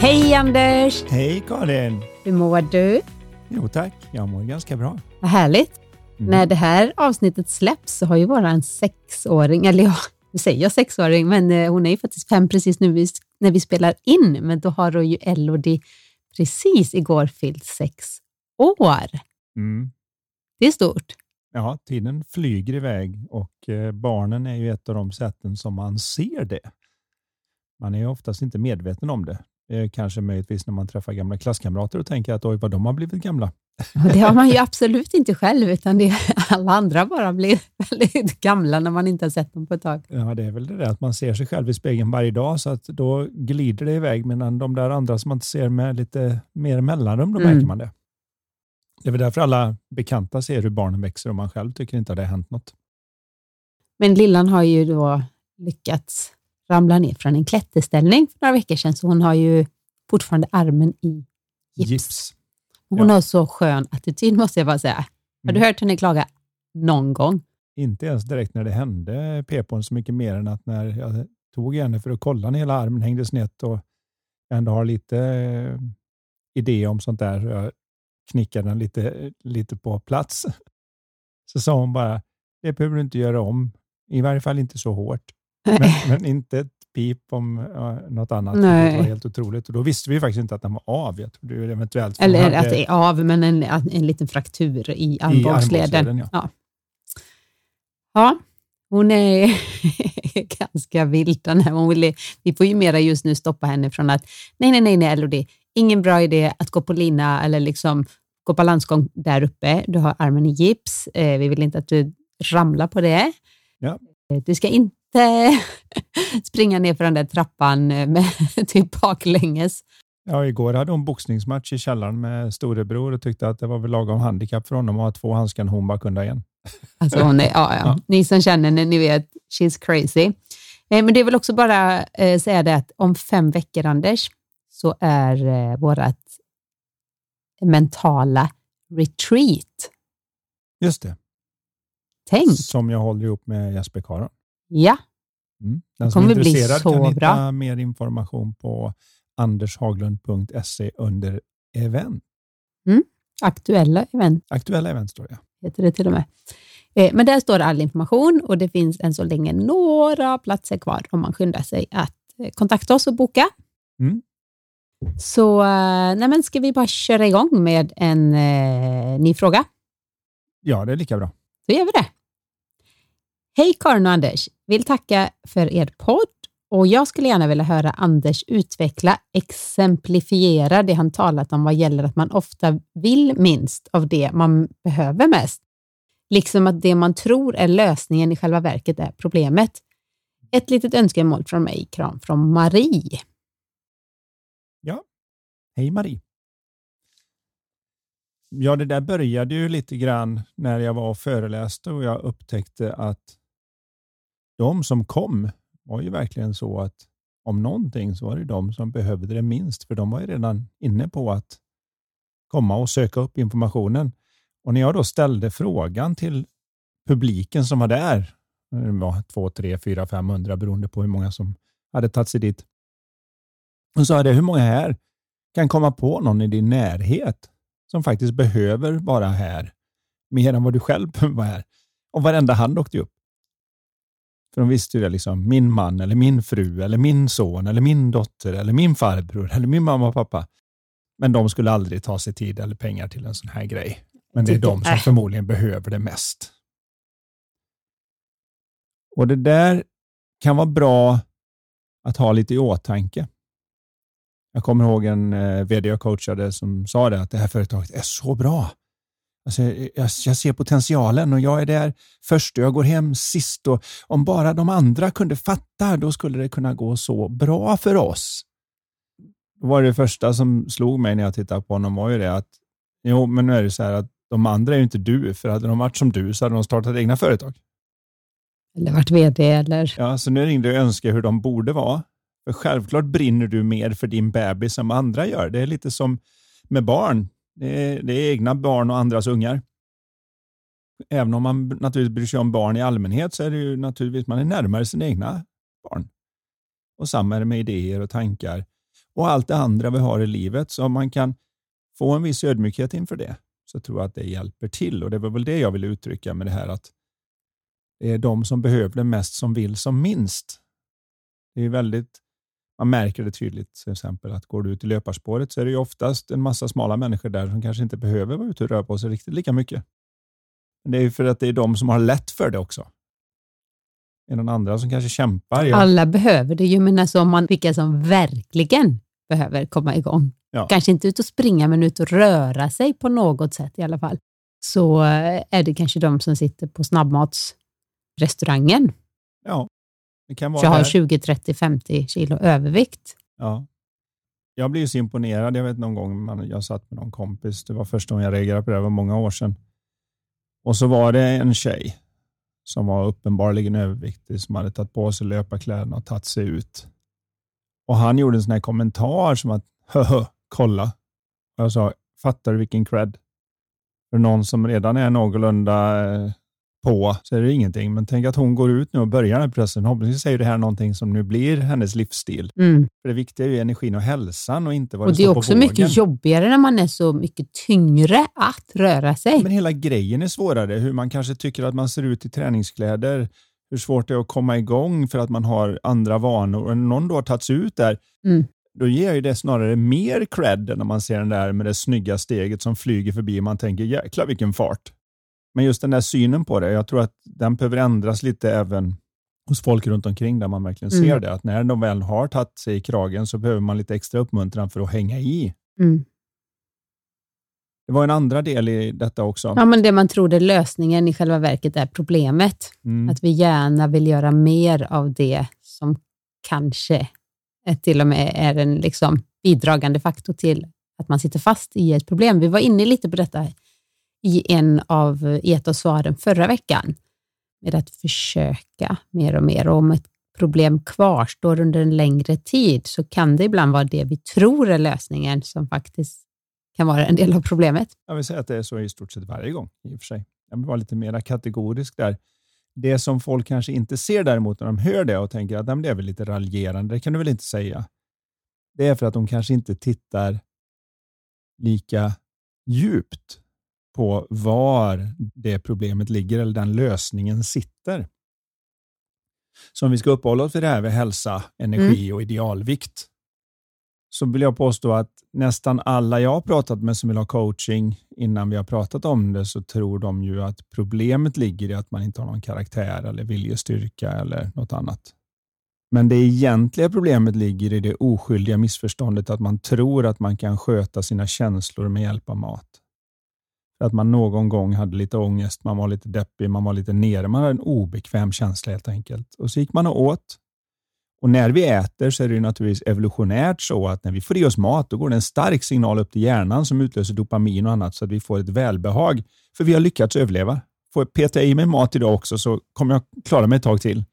Hej Anders! Hej Karin! Hur mår du? Jo tack, jag mår ganska bra. Vad härligt. Mm. När det här avsnittet släpps så har ju våran sexåring, eller ja, nu säger jag sexåring, men eh, hon är ju faktiskt fem precis nu när vi spelar in, men då har ju Elodie precis igår fyllt sex år. Mm. Det är stort. Ja, tiden flyger iväg och eh, barnen är ju ett av de sätten som man ser det. Man är oftast inte medveten om det. Eh, kanske möjligtvis när man träffar gamla klasskamrater och tänker att oj, vad de har blivit gamla. Det har man ju absolut inte själv, utan det alla andra bara blir väldigt gamla när man inte har sett dem på ett tag. Ja, det är väl det där att man ser sig själv i spegeln varje dag, så att då glider det iväg, medan de där andra som man inte ser med lite mer mellanrum, då mm. märker man det. Det är väl därför alla bekanta ser hur barnen växer och man själv tycker inte att det har hänt något. Men lillan har ju då lyckats ramlade ner från en klätterställning för några veckor sedan, så hon har ju fortfarande armen i gips. gips. Hon ja. har så skön attityd, måste jag bara säga. Har du mm. hört henne klaga någon gång? Inte ens direkt när det hände pep hon så mycket mer än att när jag tog henne för att kolla när hela armen hängde snett och ändå har lite eh, idé om sånt där. Jag knickade den lite, lite på plats. Så sa hon bara, det behöver du inte göra om. I varje fall inte så hårt. Men, men, inte ett pip om uh, något annat. Nej. Det var helt otroligt. Och då visste vi faktiskt inte att den var av. Jag trodde eventuellt Eller hade... att det är av, men en, en liten fraktur i armbågsleden. Ja. Ja. ja, hon är ganska vild den här. Hon vill, vi får ju mera just nu stoppa henne från att nej, nej, nej, nej Elodie, ingen bra idé att gå på lina eller liksom gå balansgång där uppe. Du har armen i gips. Eh, vi vill inte att du ramlar på det. Ja. Eh, du ska inte springa ner för den där trappan med typ baklänges. Ja, igår hade hon boxningsmatch i källaren med storebror och tyckte att det var väl lagom handikapp för honom att ha två handskar när hon bara kunde ha en. Alltså hon är, ja, ja. ja. Ni som känner henne, ni vet, she's crazy. Eh, men det är väl också bara eh, säga det att om fem veckor, Anders, så är eh, vårt mentala retreat. Just det. Tänk. Som jag håller ihop med Jesper Karon. Ja. Mm. Den som är intresserad kan hitta bra. mer information på andershaglund.se under event. Mm. Aktuella event. Aktuella event står det. Heter det till och med. Eh, men där står all information och det finns än så länge några platser kvar om man skyndar sig att eh, kontakta oss och boka. Mm. Så eh, nej men ska vi bara köra igång med en eh, ny fråga? Ja, det är lika bra. Då gör vi det. Hej Karin och Anders! Vill tacka för er podd och jag skulle gärna vilja höra Anders utveckla, exemplifiera det han talat om vad gäller att man ofta vill minst av det man behöver mest. Liksom att det man tror är lösningen i själva verket är problemet. Ett litet önskemål från mig, kram från Marie. Ja, hej Marie. Ja, det där började ju lite grann när jag var och föreläste och jag upptäckte att de som kom var ju verkligen så att om någonting så var det de som behövde det minst, för de var ju redan inne på att komma och söka upp informationen. Och när jag då ställde frågan till publiken som var där, det var två, tre, fyra, 500 beroende på hur många som hade tagit sig dit. Och sa det, hur många här kan komma på någon i din närhet som faktiskt behöver vara här mer än vad du själv behöver vara här? Och varenda hand åkte upp. För de visste ju det, liksom, min man, eller min fru, eller min son, eller min dotter, eller min farbror, eller min mamma och pappa. Men de skulle aldrig ta sig tid eller pengar till en sån här grej. Men det är de som förmodligen behöver det mest. Och det där kan vara bra att ha lite i åtanke. Jag kommer ihåg en eh, vd jag coachade som sa det, att det här företaget är så bra. Alltså, jag, jag, ser potentialen och jag är där först och jag går hem sist. Och om bara de andra kunde fatta, då skulle det kunna gå så bra för oss. Då var det första som slog mig när jag tittade på honom var ju det att, jo, men nu är det så här att de andra är ju inte du, för hade de varit som du så hade de startat egna företag. Eller varit vd eller... Ja, så nu ringde jag och önskade hur de borde vara. För självklart brinner du mer för din bebis som andra gör. Det är lite som med barn. Det är, det är egna barn och andras ungar. Även om man naturligtvis bryr sig om barn i allmänhet så är det ju naturligtvis man är närmare sina egna barn. Och samma är det med idéer och tankar och allt det andra vi har i livet. Så om man kan få en viss ödmjukhet inför det så tror jag att det hjälper till. Och Det var väl det jag ville uttrycka med det här att det är de som behöver det mest som vill som minst. Det är väldigt, man märker det tydligt, till exempel att går du ut i löparspåret så är det ju oftast en massa smala människor där som kanske inte behöver vara ute och röra på sig riktigt lika mycket. Men det är ju för att det är de som har lätt för det också. Det är någon andra som kanske kämpar. Ja. Alla behöver det ju, men alltså om man vilka som verkligen behöver komma igång. Ja. Kanske inte ut och springa, men ut och röra sig på något sätt i alla fall. Så eh, är det kanske de som sitter på snabbmatsrestaurangen. Ja, det kan vara. Så har 20, 30, 50 kilo övervikt. Ja. Jag blir så imponerad. Jag vet någon gång man, jag satt med någon kompis. Det var första gången jag reagerade på det. Det var många år sedan. Och så var det en tjej som var uppenbarligen överviktig som hade tagit på sig löparkläderna och tagit sig ut. Och Han gjorde en sån här kommentar som att Hö, kolla. Och jag sa, fattar du vilken cred? För någon som redan är någorlunda eh, på så är det ingenting. Men tänk att hon går ut nu och börjar den här processen. Förhoppningsvis är det här någonting som nu blir hennes livsstil. Mm. För Det viktiga är ju energin och hälsan och inte vad och det, det är också mycket jobbigare när man är så mycket tyngre att röra sig. Men hela grejen är svårare. Hur man kanske tycker att man ser ut i träningskläder. Hur svårt det är att komma igång för att man har andra vanor. Och någon då har tagits ut där. Mm då ger ju det snarare mer cred när man ser den där med det snygga steget som flyger förbi och man tänker jäklar vilken fart. Men just den där synen på det, jag tror att den behöver ändras lite även hos folk runt omkring där man verkligen ser mm. det. Att när de väl har tagit sig i kragen så behöver man lite extra uppmuntran för att hänga i. Mm. Det var en andra del i detta också. Ja, men det man tror är lösningen i själva verket är problemet. Mm. Att vi gärna vill göra mer av det som kanske till och med är en liksom bidragande faktor till att man sitter fast i ett problem. Vi var inne lite på detta i, en av, i ett av svaren förra veckan, med att försöka mer och mer. Och om ett problem kvarstår under en längre tid så kan det ibland vara det vi tror är lösningen som faktiskt kan vara en del av problemet. Jag vill säga att det är så i stort sett varje gång i och för sig. Jag vill vara lite mer kategorisk där. Det som folk kanske inte ser däremot när de hör det och tänker att det är väl lite raljerande, det kan du väl inte säga. Det är för att de kanske inte tittar lika djupt på var det problemet ligger eller den lösningen sitter. Så om vi ska uppehålla oss vid det här med hälsa, energi mm. och idealvikt så vill jag påstå att nästan alla jag har pratat med som vill ha coaching innan vi har pratat om det så tror de ju att problemet ligger i att man inte har någon karaktär eller viljestyrka eller något annat. Men det egentliga problemet ligger i det oskyldiga missförståndet att man tror att man kan sköta sina känslor med hjälp av mat. Att man någon gång hade lite ångest, man var lite deppig, man var lite nere, man hade en obekväm känsla helt enkelt. Och så gick man och åt och När vi äter så är det naturligtvis evolutionärt så att när vi får i oss mat, då går det en stark signal upp till hjärnan som utlöser dopamin och annat så att vi får ett välbehag. För vi har lyckats överleva. Får jag peta i mig mat idag också så kommer jag klara mig ett tag till.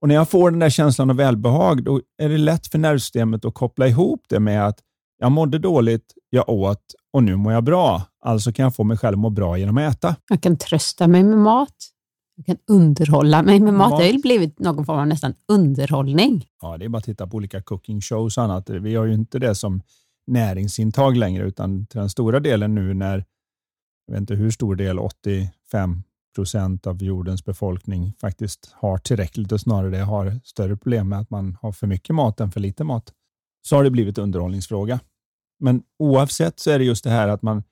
Och När jag får den där känslan av välbehag, då är det lätt för nervsystemet att koppla ihop det med att jag mådde dåligt, jag åt och nu mår jag bra. Alltså kan jag få mig själv att må bra genom att äta. Jag kan trösta mig med mat. Jag kan underhålla mig med mat. mat. Det har ju blivit någon form av nästan underhållning. Ja, det är bara att titta på olika cooking shows och annat. Vi har ju inte det som näringsintag längre, utan till den stora delen nu när, jag vet inte hur stor del, 85 procent av jordens befolkning faktiskt har tillräckligt och snarare det har större problem med att man har för mycket mat än för lite mat, så har det blivit underhållningsfråga. Men oavsett så är det just det här att man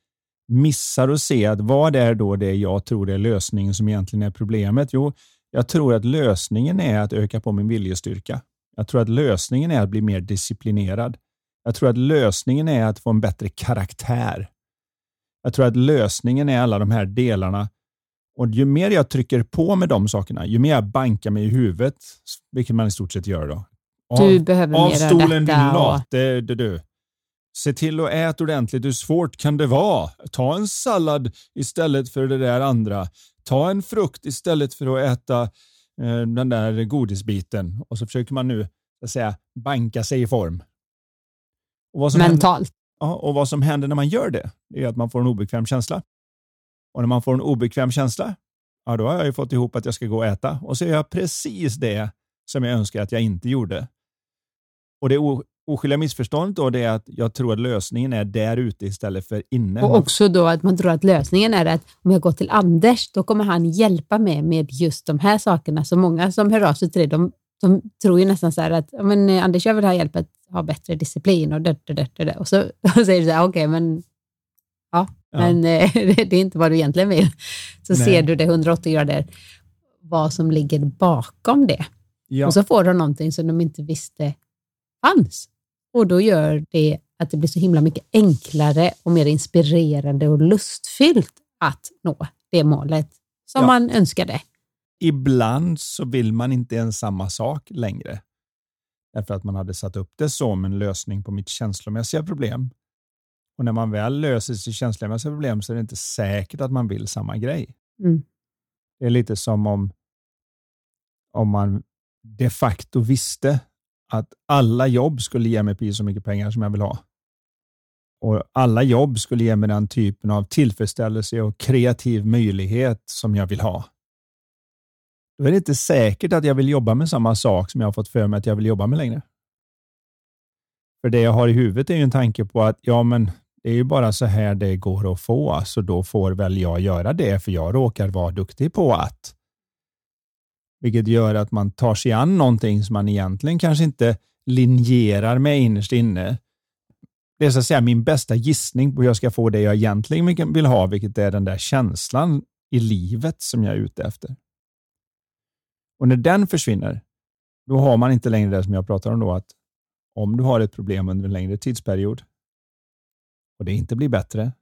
missar att se att vad är då det jag tror är lösningen som egentligen är problemet? Jo, jag tror att lösningen är att öka på min viljestyrka. Jag tror att lösningen är att bli mer disciplinerad. Jag tror att lösningen är att få en bättre karaktär. Jag tror att lösningen är alla de här delarna. Och ju mer jag trycker på med de sakerna, ju mer jag bankar mig i huvudet, vilket man i stort sett gör då. Av, du behöver av stolen din lat, det, det, du. Se till att äta ordentligt. Hur svårt kan det vara? Ta en sallad istället för det där andra. Ta en frukt istället för att äta eh, den där godisbiten. Och så försöker man nu att säga, banka sig i form. Mentalt. Händer, ja, och vad som händer när man gör det, är att man får en obekväm känsla. Och när man får en obekväm känsla, ja, då har jag ju fått ihop att jag ska gå och äta. Och så gör jag precis det som jag önskar att jag inte gjorde. Och det oskyldiga missförståndet då det är att jag tror att lösningen är där ute istället för inne. Och också då att man tror att lösningen är att om jag går till Anders, då kommer han hjälpa mig med just de här sakerna. Så många som hör av sig till dig, de, de tror ju nästan så här att men, eh, Anders, jag vill ha hjälp att ha bättre disciplin och det, det, det, det. Och så och säger du så här, okej, okay, men ja, ja. men eh, det är inte vad du egentligen vill. Så Nej. ser du det 180 grader, vad som ligger bakom det. Ja. Och så får de någonting som de inte visste fanns. Och då gör det att det blir så himla mycket enklare och mer inspirerande och lustfyllt att nå det målet som ja. man önskade. Ibland så vill man inte ens samma sak längre. Därför att man hade satt upp det som en lösning på mitt känslomässiga problem. Och när man väl löser sitt känslomässiga problem så är det inte säkert att man vill samma grej. Mm. Det är lite som om, om man de facto visste att alla jobb skulle ge mig precis så mycket pengar som jag vill ha. Och alla jobb skulle ge mig den typen av tillfredsställelse och kreativ möjlighet som jag vill ha. Då är det inte säkert att jag vill jobba med samma sak som jag har fått för mig att jag vill jobba med längre. För det jag har i huvudet är ju en tanke på att ja, men det är ju bara så här det går att få, så då får väl jag göra det, för jag råkar vara duktig på att. Vilket gör att man tar sig an någonting som man egentligen kanske inte linjerar med innerst inne. Det är så att säga min bästa gissning på hur jag ska få det jag egentligen vill ha, vilket är den där känslan i livet som jag är ute efter. Och när den försvinner, då har man inte längre det som jag pratar om då, att om du har ett problem under en längre tidsperiod och det inte blir bättre,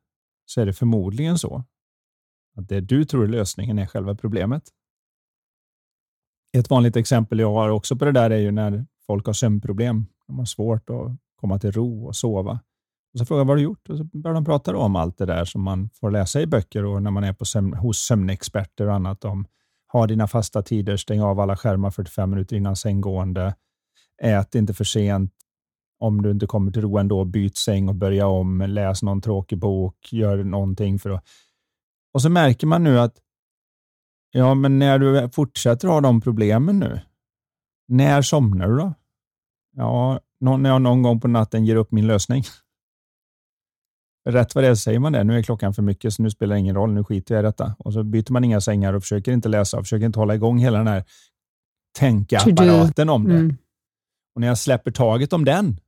så är det förmodligen så att det du tror är lösningen är själva problemet. Ett vanligt exempel jag har också på det där är ju när folk har sömnproblem. De har svårt att komma till ro och sova. Och så frågar jag vad har du gjort? Och så börjar de prata om allt det där som man får läsa i böcker och när man är på sömn, hos sömnexperter och annat om ha dina fasta tider, stäng av alla skärmar 45 minuter innan sänggående, ät inte för sent, om du inte kommer till ro ändå, byt säng och börja om, läs någon tråkig bok, gör någonting för att... Och så märker man nu att Ja, men när du fortsätter ha de problemen nu, när somnar du då? Ja, när jag någon gång på natten ger upp min lösning. Rätt vad det är säger man det. Nu är klockan för mycket, så nu spelar det ingen roll. Nu skiter jag i detta. Och så byter man inga sängar och försöker inte läsa och försöker inte hålla igång hela den här tänkapparaten om det. Mm. Och när jag släpper taget om den,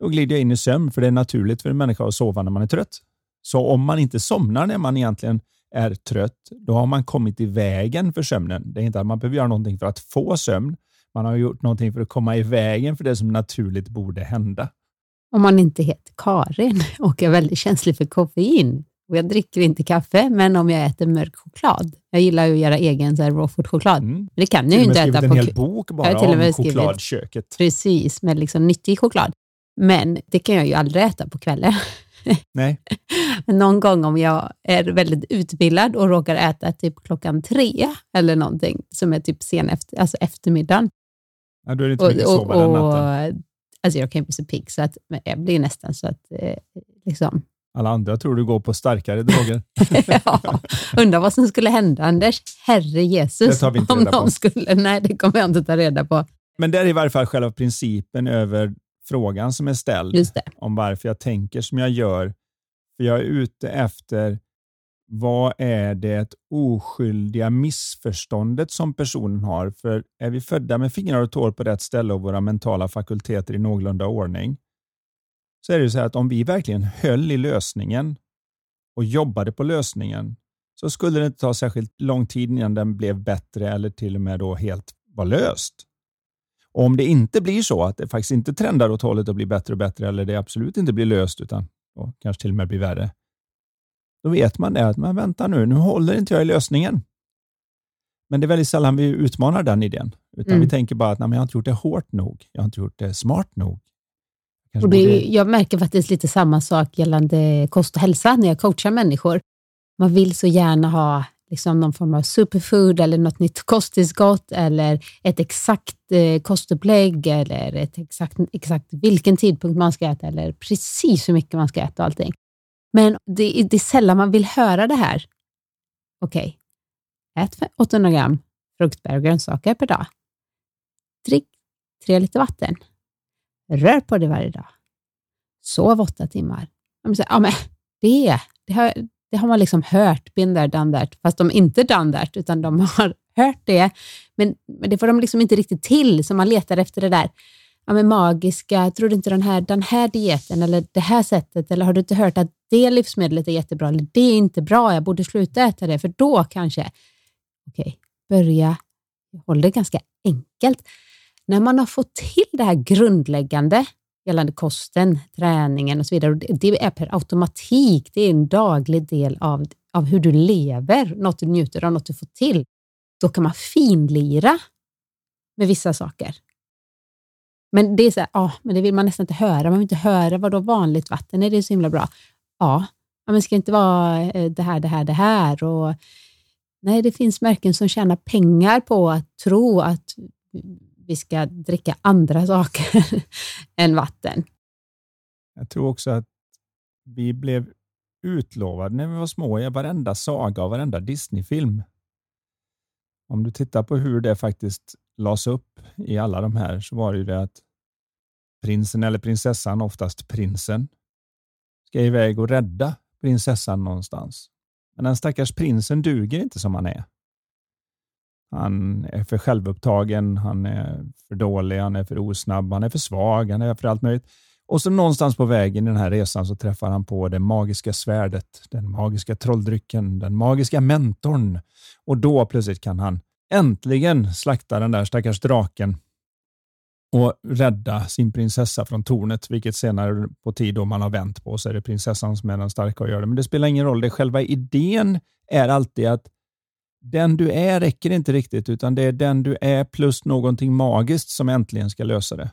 då glider jag in i sömn, för det är naturligt för en människa att sova när man är trött. Så om man inte somnar när man egentligen är trött, då har man kommit i vägen för sömnen. Det är inte att man behöver göra någonting för att få sömn. Man har gjort någonting för att komma i vägen för det som naturligt borde hända. Om man inte heter Karin och är väldigt känslig för koffein, och jag dricker inte kaffe, men om jag äter mörk choklad. Jag gillar ju att göra egen food-choklad. Mm. Det kan jag ju inte äta. Du har en hel bok bara om chokladköket. Precis, med liksom nyttig choklad. Men det kan jag ju aldrig äta på kvällen. Nej. Någon gång om jag är väldigt utvilad och råkar äta typ klockan tre eller någonting som är typ sen efter, alltså eftermiddagen. Ja, då är det inte mycket och, sova den natten. Alltså jag kan ju bli så pigg så att jag blir nästan så att eh, liksom, alla andra tror du går på starkare droger. ja, undrar vad som skulle hända, Anders. Herre Jesus. Inte reda på. Skulle, nej, det kommer jag inte ta reda på. Men det är i varje fall själva principen över frågan som är ställd om varför jag tänker som jag gör. För jag är ute efter vad är det oskyldiga missförståndet som personen har? För är vi födda med fingrar och tår på rätt ställe och våra mentala fakulteter i någorlunda ordning, så är det så att om vi verkligen höll i lösningen och jobbade på lösningen, så skulle det inte ta särskilt lång tid innan den blev bättre eller till och med då helt var löst. Och om det inte blir så, att det faktiskt inte trendar åt hållet och blir bättre och bättre, eller det absolut inte blir löst, utan och kanske till och med blir värre, Då vet man det, att men vänta nu, nu håller inte jag i lösningen. Men det är väldigt sällan vi utmanar den idén, utan mm. vi tänker bara att nej, jag har inte gjort det hårt nog, jag har inte gjort det smart nog. Och det, borde... Jag märker faktiskt lite samma sak gällande kost och hälsa när jag coachar människor. Man vill så gärna ha liksom någon form av superfood eller något nytt kosttillskott eller ett exakt eh, kostupplägg eller ett exakt, exakt vilken tidpunkt man ska äta eller precis hur mycket man ska äta och allting. Men det, det är sällan man vill höra det här. Okej, okay. ät 800 gram fruktbär och grönsaker per dag. Drick tre liter vatten. Rör på dig varje dag. Sov åtta timmar. Ja, men det, det, har, det har man liksom hört, been there, done that, fast de inte done that, utan de har hört det, men, men det får de liksom inte riktigt till, så man letar efter det där ja, men magiska, tror du inte den här, den här dieten eller det här sättet, eller har du inte hört att det livsmedlet är jättebra, eller det är inte bra, jag borde sluta äta det, för då kanske, okej, okay, börja, håll det ganska enkelt. När man har fått till det här grundläggande, gällande kosten, träningen och så vidare. Det är per automatik, det är en daglig del av, av hur du lever, något du njuter av, något du får till. Då kan man finlira med vissa saker. Men det är så här, ah, men det vill man nästan inte höra. Man vill inte höra vadå vanligt vatten är det så himla bra. Ja, men det ska inte vara eh, det här, det här, det här. Och, nej, det finns märken som tjänar pengar på att tro att vi ska dricka andra saker än vatten. Jag tror också att vi blev utlovade när vi var små i varenda saga och varenda Disneyfilm. Om du tittar på hur det faktiskt lades upp i alla de här så var det ju det att prinsen eller prinsessan, oftast prinsen, ska iväg och rädda prinsessan någonstans. Men den stackars prinsen duger inte som han är. Han är för självupptagen, han är för dålig, han är för osnabb, han är för svag, han är för allt möjligt. Och så någonstans på vägen i den här resan så träffar han på det magiska svärdet, den magiska trolldrycken, den magiska mentorn. Och då plötsligt kan han äntligen slakta den där stackars draken och rädda sin prinsessa från tornet, vilket senare på tid då man har vänt på så är det prinsessan som är den starka och gör det. Men det spelar ingen roll. Det själva idén är alltid att den du är räcker inte riktigt, utan det är den du är plus någonting magiskt som äntligen ska lösa det.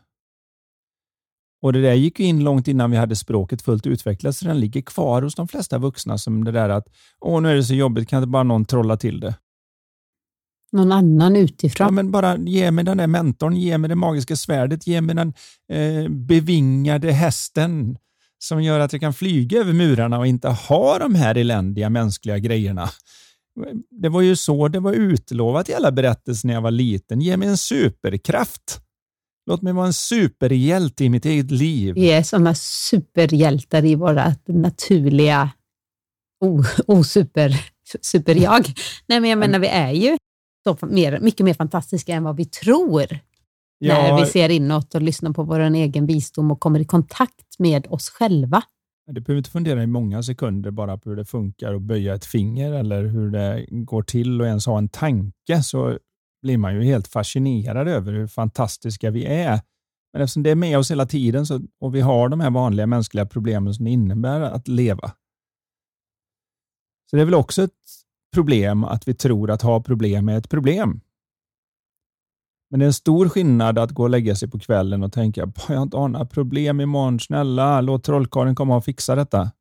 Och Det där gick in långt innan vi hade språket fullt utvecklat, så den ligger kvar hos de flesta vuxna som det där att åh, nu är det så jobbigt, kan inte bara någon trolla till det? Någon annan utifrån? Ja, men bara ge mig den där mentorn, ge mig det magiska svärdet, ge mig den eh, bevingade hästen som gör att jag kan flyga över murarna och inte ha de här eländiga mänskliga grejerna. Det var ju så det var utlovat i alla berättelser när jag var liten. Ge mig en superkraft. Låt mig vara en superhjälte i mitt eget liv. Vi är sådana superhjältar i vårt naturliga osuper superjag. Nej, men jag menar, vi är ju så mer, mycket mer fantastiska än vad vi tror ja, när vi ser inåt och lyssnar på vår egen visdom och kommer i kontakt med oss själva. Du behöver inte fundera i många sekunder bara på hur det funkar att böja ett finger eller hur det går till och ens ha en tanke så blir man ju helt fascinerad över hur fantastiska vi är. Men eftersom det är med oss hela tiden så, och vi har de här vanliga mänskliga problemen som det innebär att leva. Så det är väl också ett problem att vi tror att ha problem är ett problem. Men det är en stor skillnad att gå och lägga sig på kvällen och tänka, jag har inte några problem imorgon, snälla låt trollkarlen komma och fixa detta.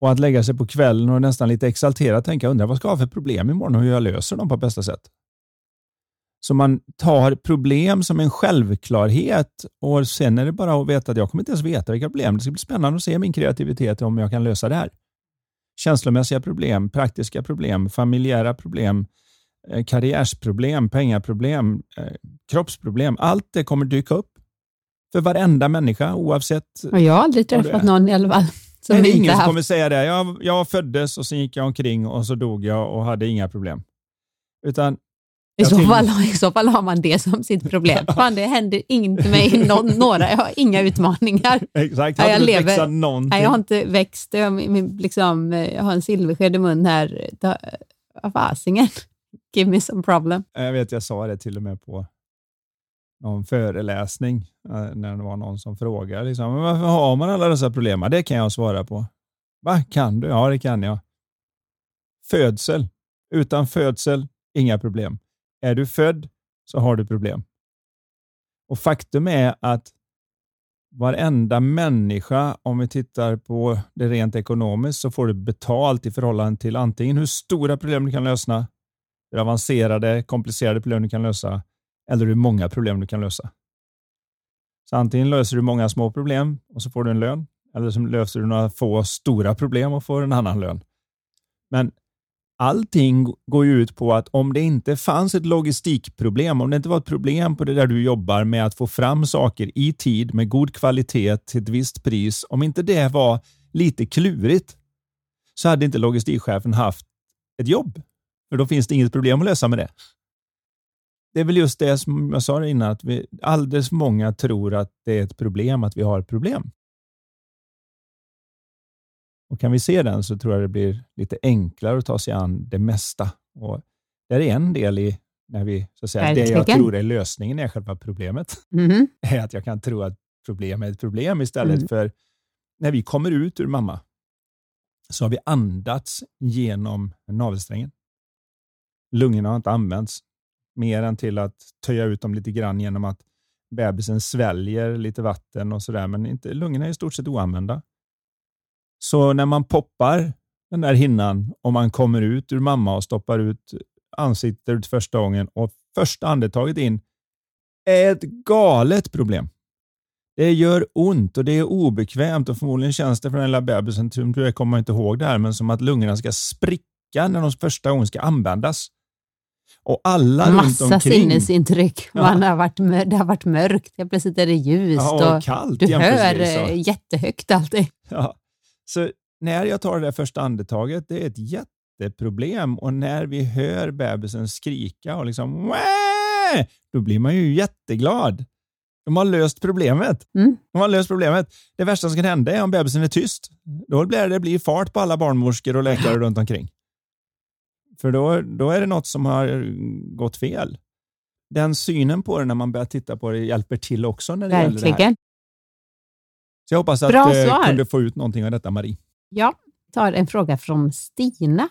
Och att lägga sig på kvällen och nästan lite exalterat tänka, undrar vad ska jag ha för problem imorgon och hur jag löser dem på bästa sätt. Så man tar problem som en självklarhet och sen är det bara att veta att jag kommer inte ens veta vilka problem. Det ska bli spännande att se min kreativitet om jag kan lösa det här. Känslomässiga problem, praktiska problem, familjära problem, Eh, karriärsproblem, pengaproblem, eh, kroppsproblem. Allt det kommer dyka upp för varenda människa oavsett. Och jag har aldrig träffat någon i alla fall. Som Nej, ingen som kommer säga det. Jag, jag föddes och sen gick jag omkring och så dog jag och hade inga problem. Utan i så, fall, I så fall har man det som sitt problem. Fan, det händer inte mig no, några. Jag har inga utmaningar. Exakt. Har jag du lever, någonting? Nej, jag har inte växt. Jag, liksom, jag har en silversked i mun här. Vad fasingen. Give me some problem. Eh, jag vet, jag sa det till och med på någon föreläsning eh, när det var någon som frågade liksom, men varför har man alla dessa problem? Det kan jag svara på. Va, kan du? Ja, det kan jag. Födsel. Utan födsel, inga problem. Är du född så har du problem. Och Faktum är att varenda människa, om vi tittar på det rent ekonomiskt, så får du betalt i förhållande till antingen hur stora problem du kan lösa, hur avancerade, komplicerade problem du kan lösa, eller hur många problem du kan lösa. Så antingen löser du många små problem och så får du en lön, eller så löser du några få stora problem och får en annan lön. Men allting går ju ut på att om det inte fanns ett logistikproblem, om det inte var ett problem på det där du jobbar med att få fram saker i tid med god kvalitet till ett visst pris, om inte det var lite klurigt så hade inte logistikchefen haft ett jobb. För då finns det inget problem att lösa med det. Det är väl just det som jag sa innan, att vi, alldeles många tror att det är ett problem att vi har ett problem. Och Kan vi se den så tror jag det blir lite enklare att ta sig an det mesta. Och det är en del i när vi, så att säga, det jag tror är lösningen är själva problemet. Mm. är att jag kan tro att problem är ett problem istället mm. för när vi kommer ut ur mamma så har vi andats genom navelsträngen. Lungorna har inte använts mer än till att töja ut dem lite grann genom att bebisen sväljer lite vatten och sådär, men inte, lungorna är i stort sett oanvända. Så när man poppar den där hinnan och man kommer ut ur mamma och stoppar ut ansiktet första gången och första andetaget in är ett galet problem. Det gör ont och det är obekvämt och förmodligen känns det för den lilla bebisen, jag kommer inte ihåg det här, men som att lungorna ska spricka när de första gången ska användas. Och alla Massa runt omkring. sinnesintryck. Man har varit, det har varit mörkt, helt plötsligt är det ljust ja, och, kallt. Du hör så. jättehögt alltid. Ja. Så när jag tar det där första andetaget, det är ett jätteproblem och när vi hör bebisen skrika och liksom Wah! då blir man ju jätteglad. De har löst problemet. Mm. De har löst problemet. Det värsta som kan hända är om bebisen är tyst. Då blir det blir fart på alla barnmorskor och läkare runt omkring. För då, då är det något som har gått fel. Den synen på det när man börjar titta på det hjälper till också när det Verkligen. gäller det här. Så jag hoppas att du eh, kunde få ut någonting av detta, Marie. Ja, tar en fråga från Stina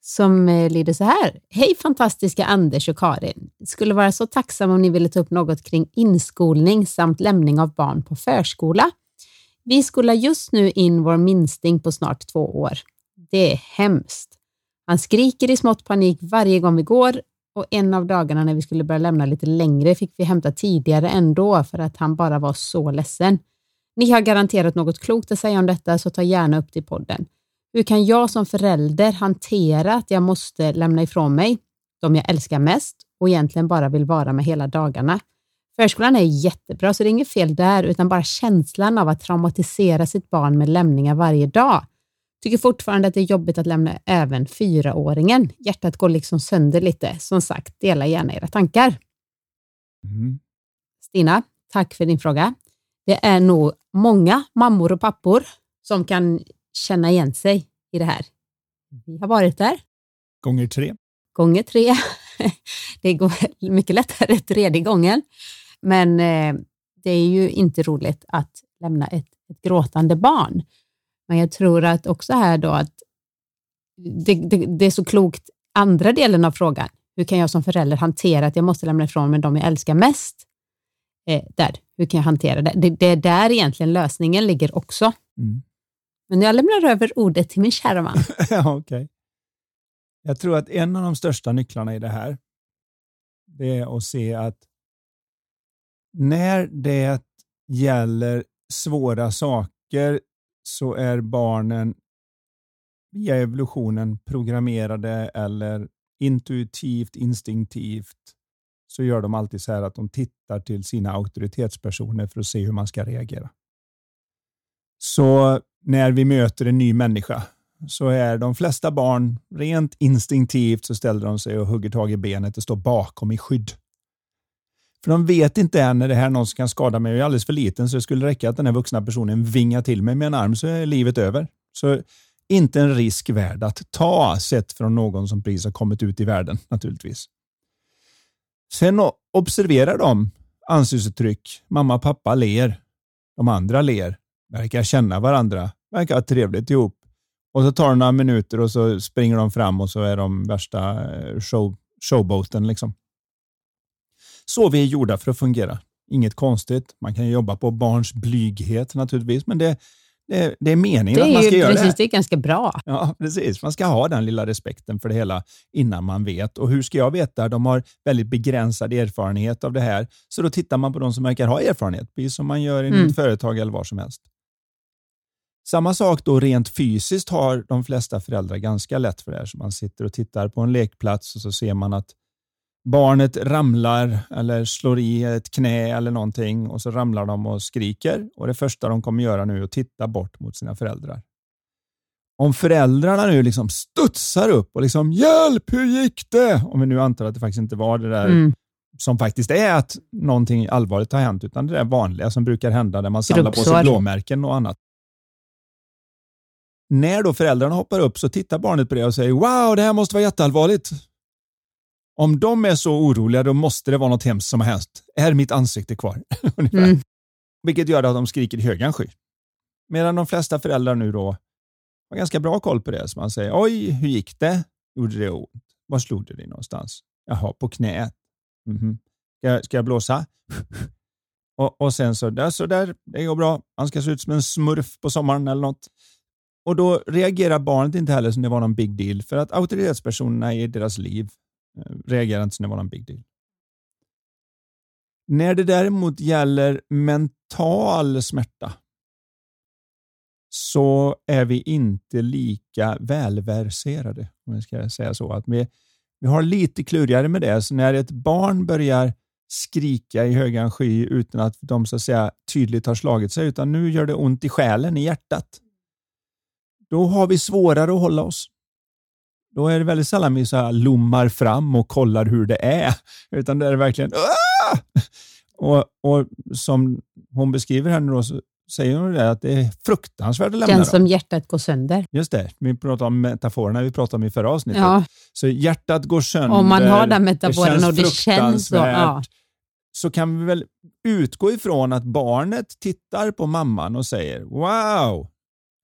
som eh, lyder så här. Hej fantastiska Anders och Karin. Skulle vara så tacksam om ni ville ta upp något kring inskolning samt lämning av barn på förskola. Vi skolar just nu in vår minsting på snart två år. Det är hemskt. Han skriker i smått panik varje gång vi går och en av dagarna när vi skulle börja lämna lite längre fick vi hämta tidigare ändå för att han bara var så ledsen. Ni har garanterat något klokt att säga om detta, så ta gärna upp det i podden. Hur kan jag som förälder hantera att jag måste lämna ifrån mig de jag älskar mest och egentligen bara vill vara med hela dagarna? Förskolan är jättebra, så det är inget fel där, utan bara känslan av att traumatisera sitt barn med lämningar varje dag. Tycker fortfarande att det är jobbigt att lämna även fyraåringen. Hjärtat går liksom sönder lite. Som sagt, dela gärna era tankar. Mm. Stina, tack för din fråga. Det är nog många mammor och pappor som kan känna igen sig i det här. Vi har varit där. Gånger tre. Gånger tre. Det går mycket lättare tredje gången. Men eh, det är ju inte roligt att lämna ett, ett gråtande barn. Men jag tror att också här då att det, det, det, är så klokt, andra delen av frågan, hur kan jag som förälder hantera att jag måste lämna ifrån mig de jag älskar mest? Eh, där, hur kan jag hantera det? det? Det är där egentligen lösningen ligger också. Mm. Men jag lämnar över ordet till min kära man. ja, okay. Jag tror att en av de största nycklarna i det här, det är att se att när det gäller svåra saker så är barnen via evolutionen programmerade eller intuitivt, instinktivt så gör de alltid så här att de tittar till sina auktoritetspersoner för att se hur man ska reagera. Så när vi möter en ny människa så är de flesta barn rent instinktivt så ställer de sig och hugger tag i benet och står bakom i skydd. För de vet inte än när det här någon som kan skada mig. Jag är alldeles för liten så det skulle räcka att den här vuxna personen vingar till mig med en arm så är livet över. Så inte en risk värd att ta sett från någon som precis har kommit ut i världen naturligtvis. Sen observerar de ansiktsuttryck. Mamma och pappa ler. De andra ler. Verkar känna varandra. Verkar ha trevligt ihop. Och så tar det några minuter och så springer de fram och så är de värsta eh, show, showboaten. Liksom. Så vi är gjorda för att fungera. Inget konstigt. Man kan jobba på barns blyghet naturligtvis, men det, det, det är meningen att man ska göra precis, det. Det är ganska bra. Ja, precis. Man ska ha den lilla respekten för det hela innan man vet. Och hur ska jag veta? De har väldigt begränsad erfarenhet av det här. Så då tittar man på de som verkar ha erfarenhet, precis som man gör i mm. ett företag eller var som helst. Samma sak då rent fysiskt har de flesta föräldrar ganska lätt för det här. Så man sitter och tittar på en lekplats och så ser man att barnet ramlar eller slår i ett knä eller någonting och så ramlar de och skriker. Och Det första de kommer göra nu är att titta bort mot sina föräldrar. Om föräldrarna nu liksom studsar upp och liksom “Hjälp, hur gick det?” Om vi nu antar att det faktiskt inte var det där mm. som faktiskt är att någonting allvarligt har hänt, utan det där vanliga som brukar hända där man samlar på sig blåmärken och annat. När då föräldrarna hoppar upp så tittar barnet på det och säger “Wow, det här måste vara jätteallvarligt. Om de är så oroliga, då måste det vara något hemskt som har hänt. Är mitt ansikte kvar? mm. Vilket gör att de skriker i högan sky. Medan de flesta föräldrar nu då har ganska bra koll på det. Så man säger, oj, hur gick det? Gjorde det ont? Var slog du dig någonstans? Jaha, på knät. Mm -hmm. ska, jag, ska jag blåsa? och, och sen så, där, så där, det går bra. Han ska se ut som en smurf på sommaren eller något. Och då reagerar barnet inte heller som det var någon big deal, för att auktoritetspersonerna i deras liv Eh, reagerar inte som det var någon big deal. När det däremot gäller mental smärta så är vi inte lika välverserade, om jag ska säga så. Att vi, vi har lite klurigare med det. Så när ett barn börjar skrika i högan sky utan att de så att säga, tydligt har slagit sig, utan nu gör det ont i själen, i hjärtat, då har vi svårare att hålla oss. Då är det väldigt sällan vi så här lommar fram och kollar hur det är, utan det är verkligen Aah! och, och som hon beskriver här nu då, så säger hon det att det är fruktansvärt att lämna Känns som hjärtat går sönder. Just det, vi pratade om metaforerna vi pratade om i förra avsnittet. Ja. Så hjärtat går sönder. Om man har den metaforen det och det känns så. Ja. Så kan vi väl utgå ifrån att barnet tittar på mamman och säger Wow,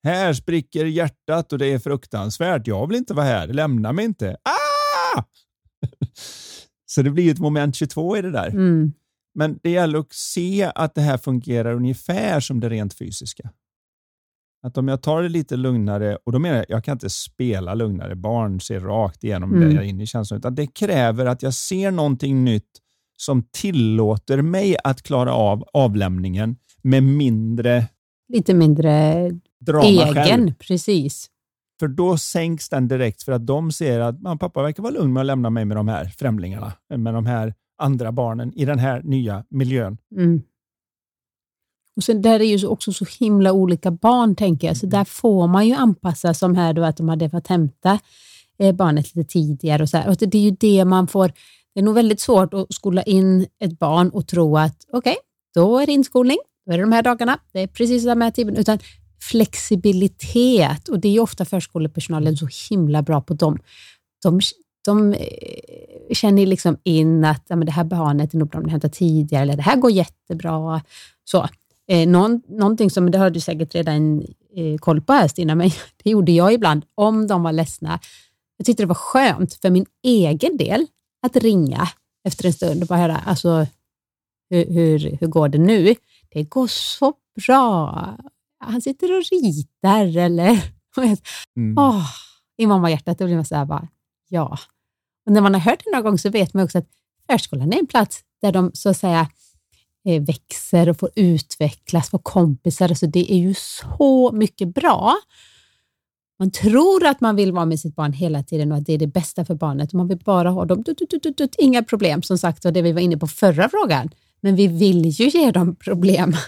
här spricker hjärtat och det är fruktansvärt. Jag vill inte vara här. Lämna mig inte. Ah! Så det blir ett moment 22 i det där. Mm. Men det gäller att se att det här fungerar ungefär som det rent fysiska. Att om jag tar det lite lugnare, och då menar jag, jag kan inte spela lugnare, barn ser rakt igenom mm. det in i känslan, utan det kräver att jag ser någonting nytt som tillåter mig att klara av avlämningen med mindre... Lite mindre drama Egen, själv. precis. För då sänks den direkt för att de ser att man, pappa verkar vara lugn med att lämna mig med de här främlingarna, med de här andra barnen i den här nya miljön. Mm. Och sen där är ju också så himla olika barn, tänker jag, så mm. där får man ju anpassa, som här då att de hade fått hämta eh, barnet lite tidigare. Och så här. Och det är ju det man får, det är nog väldigt svårt att skola in ett barn och tro att okej, okay, då är det inskolning, då är det de här dagarna, det är precis den här tiden, utan flexibilitet och det är ju ofta förskolepersonalen så himla bra på. Dem. De, de eh, känner liksom in att ja, men det här barnet är nog bra om det hämtar tidigare eller det här går jättebra. Så, eh, någon, någonting som, det har du säkert redan eh, koll på här Stina, men det gjorde jag ibland om de var ledsna. Jag tyckte det var skönt för min egen del att ringa efter en stund och bara höra, alltså, hur, hur, hur går det nu? Det går så bra han sitter och ritar eller... Mm. Oh, I mammahjärtat då blir man så här bara, ja. Och när man har hört det några gånger så vet man också att förskolan är en plats där de så att säga eh, växer och får utvecklas, får kompisar. Så alltså, det är ju så mycket bra. Man tror att man vill vara med sitt barn hela tiden och att det är det bästa för barnet. Man vill bara ha dem, inga problem som sagt, och det vi var inne på förra frågan. Men vi vill ju ge dem problem.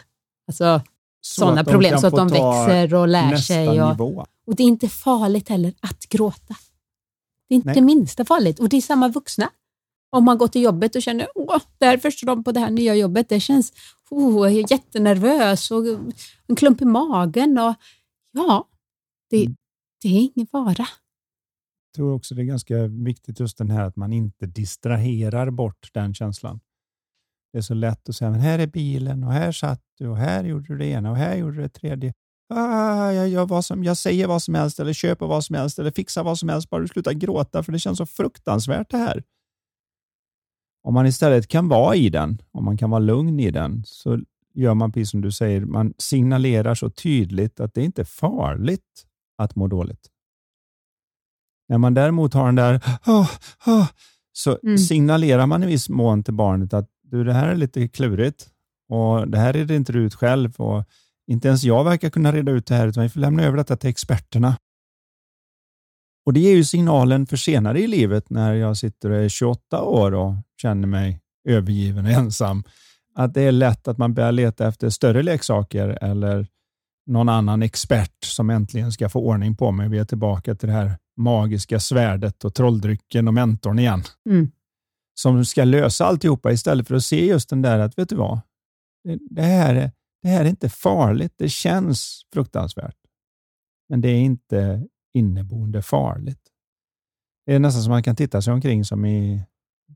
Alltså, sådana problem så att de växer och lär sig. Och, och, det är inte farligt heller att gråta. Det är inte Nej. det minsta farligt och det är samma vuxna. Om man går till jobbet och känner åh, det här är första dagen på det här nya jobbet, det känns oh, jag är jättenervös och en klump i magen. Och, ja, det, mm. det är ingen fara. Jag tror också det är ganska viktigt just den här att man inte distraherar bort den känslan. Det är så lätt att säga, men här är bilen och här satt du och här gjorde du det ena och här gjorde du det tredje. ah, jag, gör vad som, jag säger vad som helst eller köper vad som helst eller fixar vad som helst, bara du slutar gråta för det känns så fruktansvärt det här. Om man istället kan vara i den, om man kan vara lugn i den, så gör man precis som du säger, man signalerar så tydligt att det inte är farligt att må dåligt. När man däremot har den där, oh, oh, så mm. signalerar man i viss mån till barnet att du, det här är lite klurigt och det här reder inte du ut själv och inte ens jag verkar kunna reda ut det här utan vi får lämna över detta till experterna. Och Det ger ju signalen för senare i livet när jag sitter och är 28 år och känner mig övergiven och ensam att det är lätt att man börjar leta efter större leksaker eller någon annan expert som äntligen ska få ordning på mig. Vi är tillbaka till det här magiska svärdet och trolldrycken och mentorn igen. Mm. Som ska lösa alltihopa istället för att se just den där att, vet du vad? Det, det, här, är, det här är inte farligt. Det känns fruktansvärt. Men det är inte inneboende farligt. Det är nästan som man kan titta sig omkring som i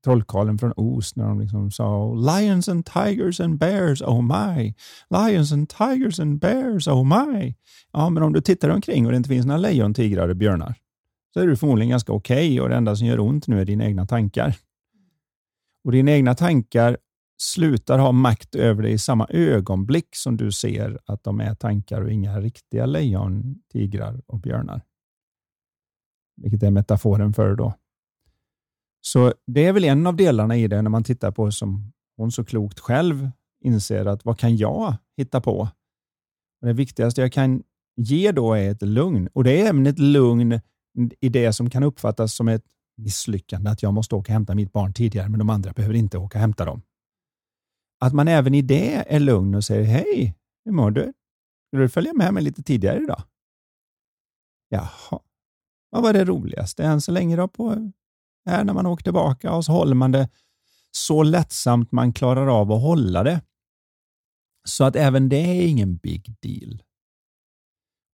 Trollkarlen från Oz när de liksom sa Lions and tigers and bears, oh my. Lions and tigers and bears, oh my. Ja, men om du tittar omkring och det inte finns några lejon, tigrar och björnar så är du förmodligen ganska okej okay och det enda som gör ont nu är dina egna tankar. Och dina egna tankar slutar ha makt över dig i samma ögonblick som du ser att de är tankar och inga riktiga lejon, tigrar och björnar. Vilket är metaforen för då. Så det är väl en av delarna i det när man tittar på som hon så klokt själv inser att vad kan jag hitta på? Och det viktigaste jag kan ge då är ett lugn och det är även ett lugn i det som kan uppfattas som ett misslyckande, att jag måste åka och hämta mitt barn tidigare, men de andra behöver inte åka och hämta dem. Att man även i det är lugn och säger hej, hur mår du? Vill du följa med mig lite tidigare idag? Jaha, vad var det roligaste än så länge då på här när man åker tillbaka och så håller man det så lättsamt man klarar av att hålla det. Så att även det är ingen big deal.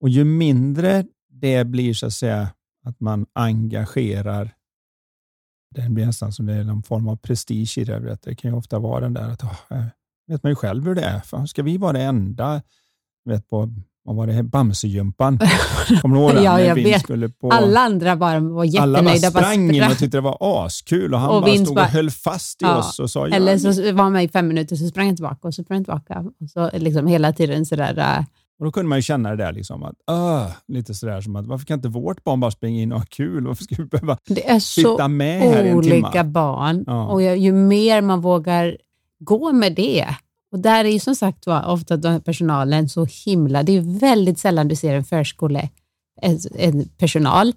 Och ju mindre det blir så att säga att man engagerar det blir nästan som det är någon form av prestige i det. Det kan ju ofta vara den där att, oh, vet man ju själv hur det är. För ska vi vara det enda, vet på vad var det, Bamsegympan? Kommer du ihåg den? ja, jag vet. På, alla andra bara var jättenöjda. Alla bara sprang in och tyckte det var askul och han och bara stod och höll fast i ja, oss och sa Eller så var han med i fem minuter, så sprang han tillbaka och så sprang han tillbaka. Och så liksom hela tiden sådär. Och Då kunde man ju känna det där, liksom, att, uh, lite sådär som att varför kan inte vårt barn bara springa in och ha kul? Varför ska vi behöva det är sitta med här i en timme? olika barn ja. och ju mer man vågar gå med det, och där är ju som sagt var ofta personalen så himla... Det är väldigt sällan du ser en förskole, en, en personal,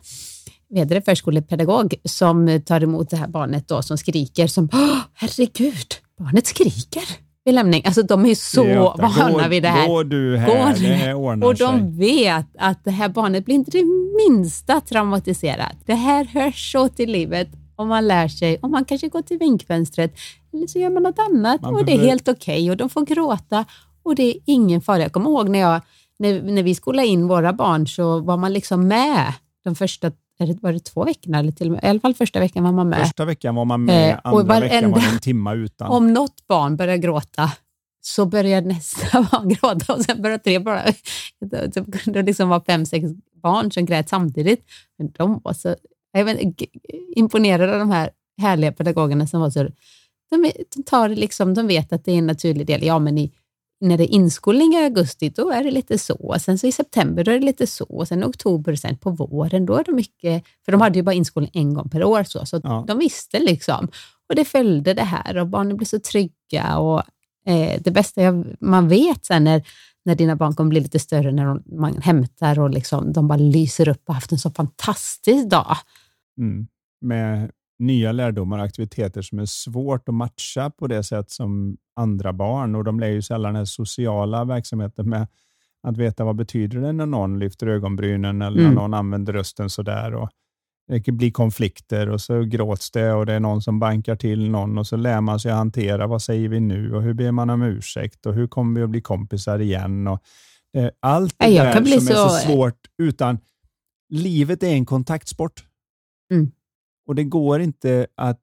det, förskolepedagog som tar emot det här barnet då som skriker som herregud, barnet skriker vid lämning. Alltså de är så vana vid det här. Går du här, går det här ordnar Och de sig. vet att det här barnet blir inte det minsta traumatiserat. Det här hörs så till livet om man lär sig, om man kanske går till vinkfönstret eller så gör man något annat man och det är helt okej okay, och de får gråta och det är ingen fara. Jag kommer ihåg när, jag, när, när vi skolade in våra barn så var man liksom med de första var det två veckorna? Eller till och med, I alla fall första veckan var man med. Första veckan var man med, eh, andra veckan var det en timma utan. Om något barn börjar gråta så börjar nästa barn gråta och sen börjar tre bara... Det liksom var fem, sex barn som grät samtidigt. Men de var så jag vet, imponerade av de här härliga pedagogerna som var så... De, de, tar liksom, de vet att det är en naturlig del. Ja, men i, när det är inskolning i augusti, då är det lite så. Sen så i september, då är det lite så. Sen i oktober, sen på våren, då är det mycket... För de hade ju bara inskolning en gång per år, så, så ja. de visste liksom. Och det följde det här och barnen blev så trygga. Och eh, Det bästa jag, man vet sen när, när dina barn kommer bli lite större, när de, man hämtar och liksom, de bara lyser upp och haft en så fantastisk dag. Mm. Med nya lärdomar och aktiviteter som är svårt att matcha på det sätt som andra barn och de lär ju sällan den sociala verksamheten med att veta vad betyder det när någon lyfter ögonbrynen eller mm. när någon använder rösten sådär. Och det blir konflikter och så gråts det och det är någon som bankar till någon och så lär man sig att hantera vad säger vi nu och hur ber man om ursäkt och hur kommer vi att bli kompisar igen. Och, eh, allt det där som så... är så svårt utan livet är en kontaktsport. Mm. Och det går inte att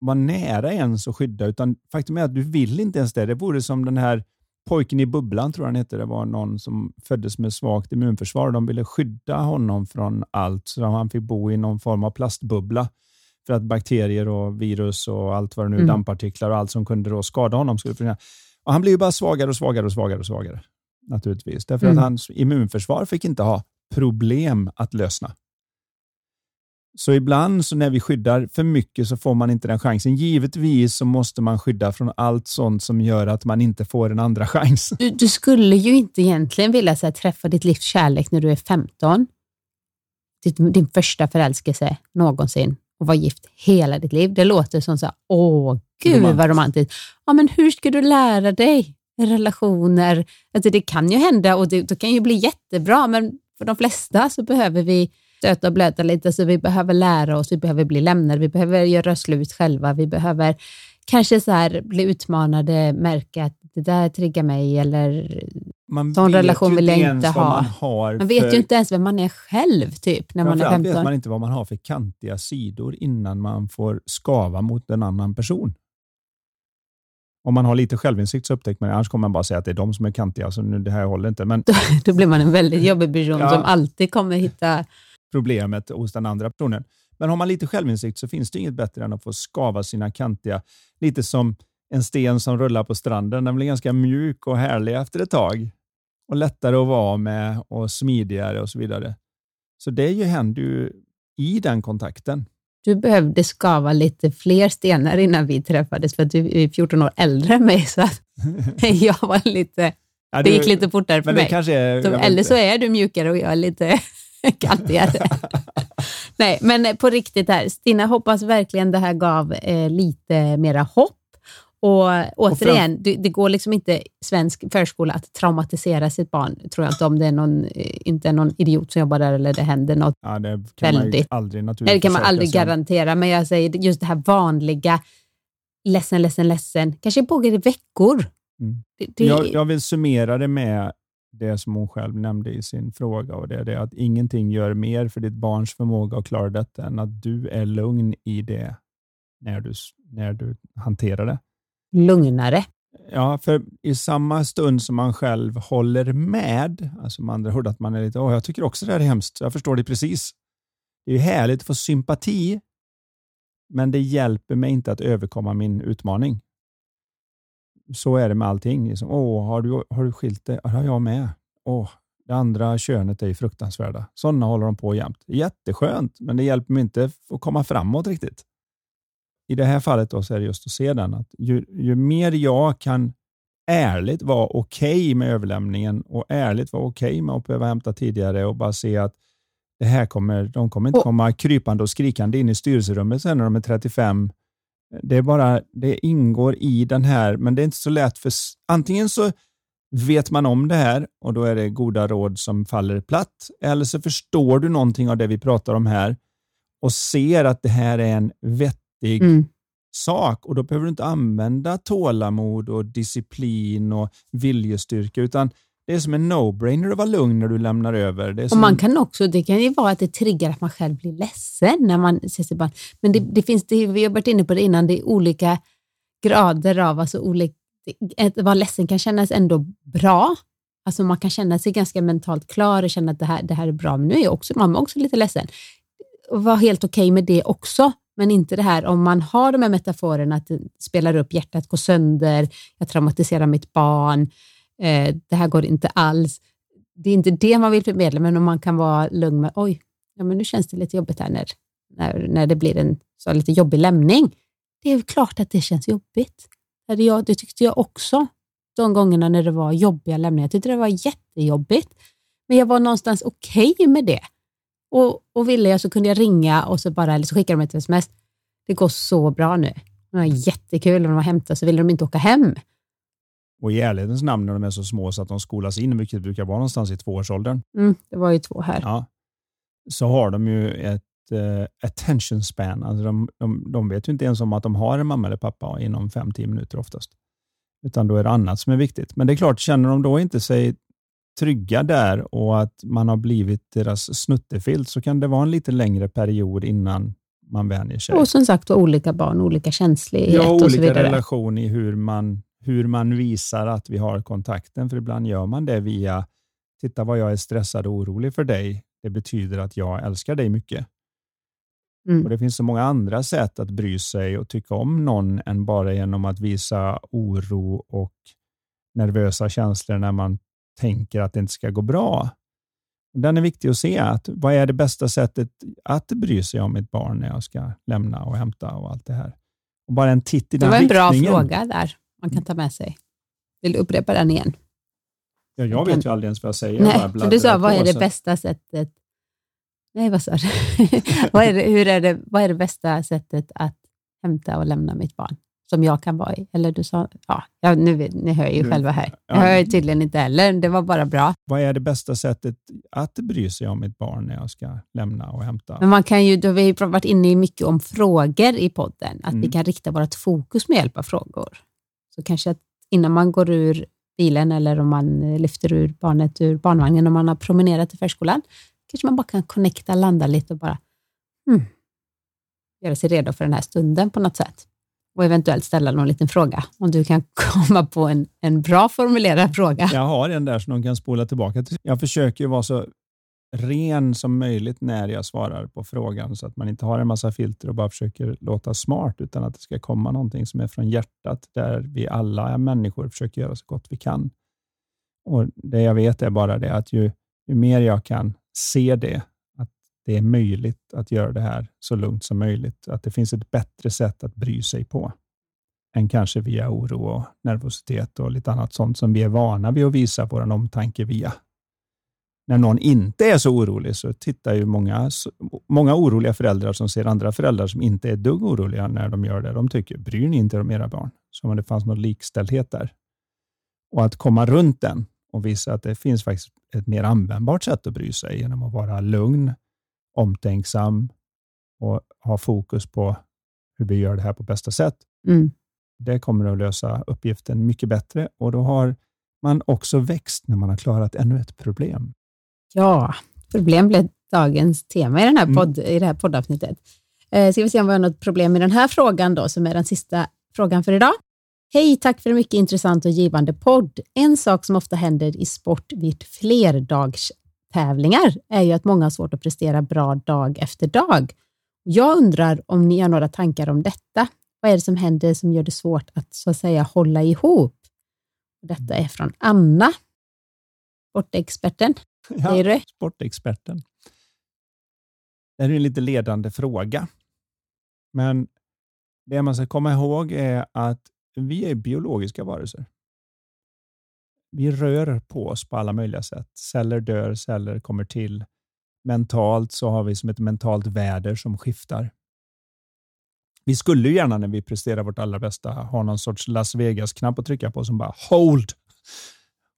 vara nära ens och skydda, utan faktum är att du vill inte ens det. Det vore som den här Pojken i bubblan tror jag han hette. Det var någon som föddes med svagt immunförsvar. De ville skydda honom från allt, så han fick bo i någon form av plastbubbla för att bakterier och virus och allt vad det nu mm. dammpartiklar och allt som kunde då skada honom skulle försvinna. Och han blev bara svagare och svagare och svagare och svagare. Naturligtvis. Därför mm. att hans immunförsvar fick inte ha problem att lösna. Så ibland så när vi skyddar för mycket så får man inte den chansen. Givetvis så måste man skydda från allt sånt som gör att man inte får en andra chans. Du, du skulle ju inte egentligen vilja så här, träffa ditt livs kärlek när du är 15. Din, din första förälskelse någonsin och vara gift hela ditt liv. Det låter som så här, åh gud romantiskt. vad romantiskt. Ja, men hur ska du lära dig relationer? Alltså, det kan ju hända och det, det kan ju bli jättebra, men för de flesta så behöver vi stöta och blöta lite, så vi behöver lära oss, vi behöver bli lämnade, vi behöver göra slut själva, vi behöver kanske så här, bli utmanade, märka att det där triggar mig eller man sån relation vill jag inte ha. Man, man vet för... ju inte ens vem man är själv typ när man är 15. vet man inte vad man har för kantiga sidor innan man får skava mot en annan person. Om man har lite självinsikt så upptäcker man det, annars kommer man bara säga att det är de som är kantiga, så nu, det här håller inte. Men... Då blir man en väldigt jobbig person ja. som alltid kommer hitta problemet hos den andra personen. Men har man lite självinsikt så finns det inget bättre än att få skava sina kantiga, lite som en sten som rullar på stranden. Den blir ganska mjuk och härlig efter ett tag och lättare att vara med och smidigare och så vidare. Så det ju händer ju i den kontakten. Du behövde skava lite fler stenar innan vi träffades för att du är 14 år äldre än mig. Så jag var lite, ja, du, det gick lite fortare för mig. Är, så, eller så är du mjukare och jag är lite kantigare. Nej, men på riktigt här, Stina, hoppas verkligen det här gav eh, lite mera hopp. Och återigen, och det, det, går liksom inte svensk förskola att traumatisera sitt barn, tror jag inte, om det är någon, eh, inte är någon idiot som jobbar där eller det händer något ja, det kan väldigt. Man aldrig, naturligtvis det kan man aldrig garantera, men jag säger just det här vanliga, ledsen, ledsen, ledsen, kanske pågår i veckor. Mm. Det, det... Jag, jag, vill summera det med det som hon själv nämnde i sin fråga och det är det att ingenting gör mer för ditt barns förmåga att klara detta än att du är lugn i det när du, när du hanterar det. Lugnare? Ja, för i samma stund som man själv håller med, alltså med andra ord att man är lite, åh, jag tycker också det här är hemskt, jag förstår det precis. Det är härligt att få sympati, men det hjälper mig inte att överkomma min utmaning så är det med allting. Liksom, Åh, har du, har du skilt dig? Har jag med. Åh, det andra könet är ju fruktansvärda. Sådana håller de på jämt. Jätteskönt, men det hjälper mig inte att komma framåt riktigt. I det här fallet då så är det just att se den. Att ju, ju mer jag kan ärligt vara okej okay med överlämningen och ärligt vara okej okay med att behöva hämta tidigare och bara se att det här kommer, de kommer inte komma krypande och skrikande in i styrelserummet sen när de är 35 det, är bara, det ingår i den här, men det är inte så lätt för antingen så vet man om det här och då är det goda råd som faller platt, eller så förstår du någonting av det vi pratar om här och ser att det här är en vettig mm. sak och då behöver du inte använda tålamod och disciplin och viljestyrka, utan det är som en no-brainer att vara lugn när du lämnar över. Det, och man kan också, det kan ju vara att det triggar att man själv blir ledsen när man ser sitt barn. Men det, det finns, det, vi har varit inne på det innan, det är olika grader av, alltså olika, att vara ledsen kan kännas ändå bra. Alltså man kan känna sig ganska mentalt klar och känna att det här, det här är bra, men nu är jag också, mamma också lite ledsen. Och vara helt okej okay med det också, men inte det här om man har de här metaforerna att det spelar upp, hjärtat går sönder, jag traumatiserar mitt barn, eh, det här går inte alls. Det är inte det man vill förmedla, men om man kan vara lugn med, oj, ja, men nu känns det lite jobbigt här när, när, när det blir en så lite jobbig lämning. Det är klart att det känns jobbigt. Det, jag, det tyckte jag också de gångerna när det var jobbiga lämningar. Jag tyckte det var jättejobbigt, men jag var någonstans okej okay med det. Och, och ville jag så kunde jag ringa och så bara, eller så skickade de ett sms. Det går så bra nu. Det var jättekul. När de var hämtade så ville de inte åka hem. Och i ärlighetens namn när de är så små så att de skolas in, vilket brukar vara någonstans i tvåårsåldern. Mm, det var ju två här. Ja, så har de ju ett uh, attention span. Alltså de, de, de, vet ju inte ens om att de har en mamma eller pappa inom 5-10 minuter oftast. Utan då är det annat som är viktigt. Men det är klart, känner de då inte sig trygga där och att man har blivit deras snuttefilt så kan det vara en lite längre period innan man vänjer sig. Och som sagt olika barn, olika känslighet ja, och olika så vidare. relation i hur man hur man visar att vi har kontakten, för ibland gör man det via titta vad jag är stressad och orolig för dig. Det betyder att jag älskar dig mycket. Mm. Och Det finns så många andra sätt att bry sig och tycka om någon än bara genom att visa oro och nervösa känslor när man tänker att det inte ska gå bra. Den är viktig att se. Att vad är det bästa sättet att bry sig om ett barn när jag ska lämna och hämta och allt det här? Och bara en titt i den riktningen. Det var en bra fråga där man kan ta med sig. Vill du upprepa den igen? Ja, jag vet ju aldrig ens vad jag säger. Nej, för du sa, vad är det bästa sättet? Nej, vad sa du? vad, är det, hur är det, vad är det bästa sättet att hämta och lämna mitt barn? som jag kan vara i. Eller du sa, ja, nu, ni hör ju du, själva här. Jag hör ju tydligen inte heller. Det var bara bra. Vad är det bästa sättet att bry sig om ett barn när jag ska lämna och hämta? Men man kan ju, då vi har varit inne mycket om frågor i podden, att mm. vi kan rikta vårt fokus med hjälp av frågor. Så kanske att innan man går ur bilen eller om man lyfter ur barnet ur barnvagnen om man har promenerat till förskolan, kanske man bara kan connecta, landa lite och bara hmm, göra sig redo för den här stunden på något sätt och eventuellt ställa någon liten fråga. Om du kan komma på en, en bra formulerad fråga. Jag har en där som de kan spola tillbaka till. Jag försöker vara så ren som möjligt när jag svarar på frågan så att man inte har en massa filter och bara försöker låta smart utan att det ska komma någonting som är från hjärtat där vi alla människor försöker göra så gott vi kan. Och Det jag vet är bara det att ju, ju mer jag kan se det att det är möjligt att göra det här så lugnt som möjligt. Att det finns ett bättre sätt att bry sig på än kanske via oro och nervositet och lite annat sånt som vi är vana vid att visa vår omtanke via. När någon inte är så orolig så tittar ju många, många oroliga föräldrar som ser andra föräldrar som inte är dugg oroliga när de gör det. De tycker, bryr ni inte om era barn? Som om det fanns någon likställdhet där. Och att komma runt den och visa att det finns faktiskt ett mer användbart sätt att bry sig genom att vara lugn, omtänksam och ha fokus på hur vi gör det här på bästa sätt. Mm. Det kommer att lösa uppgiften mycket bättre och då har man också växt när man har klarat ännu ett problem. Ja, problem blev dagens tema i, den här mm. podd, mm. i det här poddavsnittet. Eh, ska vi se om vi har något problem med den här frågan då, som är den sista frågan för idag. Hej, tack för en mycket intressant och givande podd. En sak som ofta händer i sport vid flerdags tävlingar är ju att många har svårt att prestera bra dag efter dag. Jag undrar om ni har några tankar om detta. Vad är det som händer som gör det svårt att så att säga hålla ihop? Detta är från Anna, sportexperten. Ja, du? sportexperten. Det är en lite ledande fråga. Men det man ska komma ihåg är att vi är biologiska varelser vi rör på oss på alla möjliga sätt. Celler dör, celler kommer till. Mentalt så har vi som ett mentalt väder som skiftar. Vi skulle ju gärna när vi presterar vårt allra bästa ha någon sorts Las Vegas-knapp att trycka på som bara hold.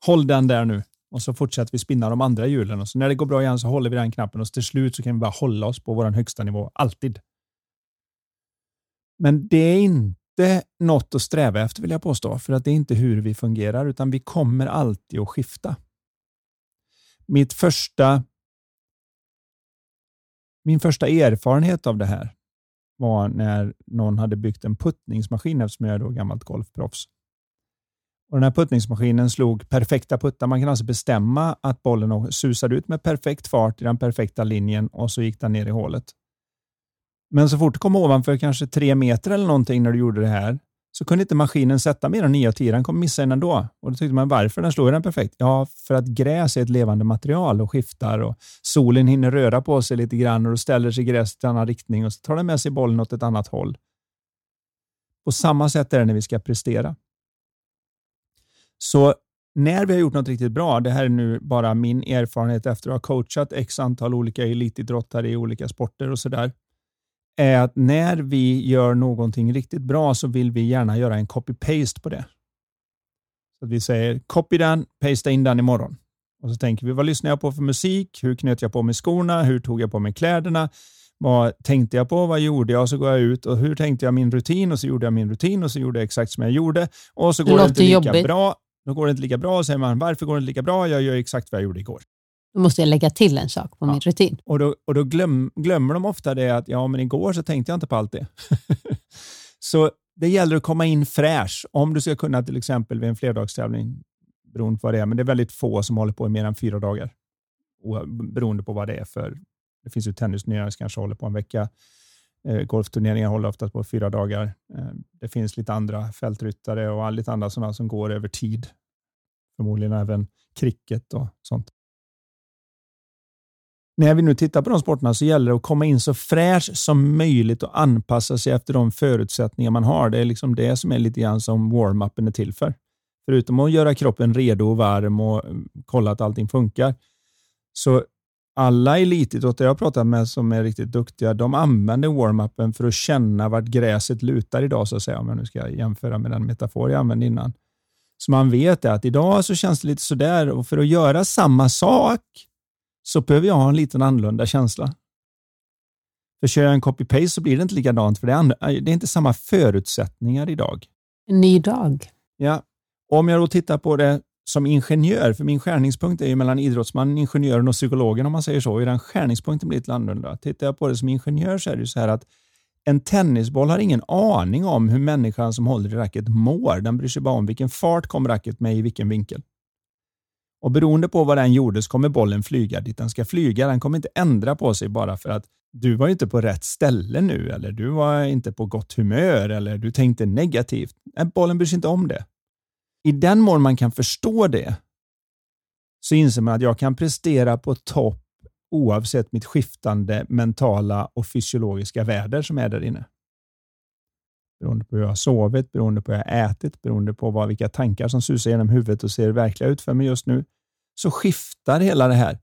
Håll den där nu. Och så fortsätter vi spinna de andra hjulen och så när det går bra igen så håller vi den knappen och till slut så kan vi bara hålla oss på vår högsta nivå. Alltid. Men det är inte något att sträva efter vill jag påstå, för att det är inte hur vi fungerar, utan vi kommer alltid att skifta. Mitt första, min första erfarenhet av det här var när någon hade byggt en puttningsmaskin eftersom jag är då gammalt golfproffs. Och den här puttningsmaskinen slog perfekta puttar. Man kan alltså bestämma att bollen susade ut med perfekt fart i den perfekta linjen och så gick den ner i hålet. Men så fort du kom ovanför kanske tre meter eller någonting när du gjorde det här, så kunde inte maskinen sätta mer än 9 och 10. Den kommer missa den ändå. Och då tyckte man, varför? Den slår den perfekt. Ja, för att gräs är ett levande material och skiftar och solen hinner röra på sig lite grann och då ställer sig gräset i en annan riktning och så tar den med sig bollen åt ett annat håll. På samma sätt är det när vi ska prestera. Så när vi har gjort något riktigt bra, det här är nu bara min erfarenhet efter att ha coachat x antal olika elitidrottare i olika sporter och sådär, är att när vi gör någonting riktigt bra så vill vi gärna göra en copy-paste på det. Så vi säger copy den, pasta in den imorgon. Och så tänker vi, vad lyssnar jag på för musik? Hur knöt jag på mig skorna? Hur tog jag på mig kläderna? Vad tänkte jag på? Vad gjorde jag? Och så går jag ut och hur tänkte jag min rutin? Och så gjorde jag min rutin och så gjorde jag exakt som jag gjorde. Och så går det, det inte lika jobbigt. bra. Då går det inte lika bra och säger man, varför går det inte lika bra? Jag gör exakt vad jag gjorde igår. Då måste jag lägga till en sak på ja. min rutin. Och då, och då glöm, glömmer de ofta det att ja, men igår så tänkte jag inte på allt det. så det gäller att komma in fräsch om du ska kunna till exempel vid en flerdagstävling, beroende på vad det är, men det är väldigt få som håller på i mer än fyra dagar. Beroende på vad det är för. Det finns ju tennisturneringar som kanske håller på en vecka. Eh, golfturneringar håller oftast på fyra dagar. Eh, det finns lite andra fältryttare och lite andra sådana som går över tid. Förmodligen även cricket och sånt. När vi nu tittar på de sporterna så gäller det att komma in så fräsch som möjligt och anpassa sig efter de förutsättningar man har. Det är liksom det som är lite grann som warm-upen är till för. Förutom att göra kroppen redo och varm och mm, kolla att allting funkar. Så alla elitidrottare jag pratat med som är riktigt duktiga, de använder warm-upen för att känna vart gräset lutar idag, så att säga, om jag nu ska jämföra med den metafor jag använde innan. Så man vet att idag så känns det lite sådär och för att göra samma sak så behöver jag ha en liten annorlunda känsla. För kör jag en copy-paste så blir det inte likadant, för det är, det är inte samma förutsättningar idag. En ny dag. Ja. Om jag då tittar på det som ingenjör, för min skärningspunkt är ju mellan idrottsmannen, ingenjören och psykologen om man säger så. Och den skärningspunkten blir lite annorlunda. Tittar jag på det som ingenjör så är det ju så här att en tennisboll har ingen aning om hur människan som håller i racket mår. Den bryr sig bara om vilken fart kommer racket med i vilken vinkel. Och Beroende på vad den gjorde så kommer bollen flyga dit den ska flyga. Den kommer inte ändra på sig bara för att du var inte på rätt ställe nu eller du var inte på gott humör eller du tänkte negativt. Nej, bollen bryr sig inte om det. I den mån man kan förstå det så inser man att jag kan prestera på topp oavsett mitt skiftande mentala och fysiologiska väder som är där inne. Beroende på hur jag har sovit, beroende på hur jag har ätit, beroende på vad, vilka tankar som susar genom huvudet och ser verkliga ut för mig just nu, så skiftar hela det här.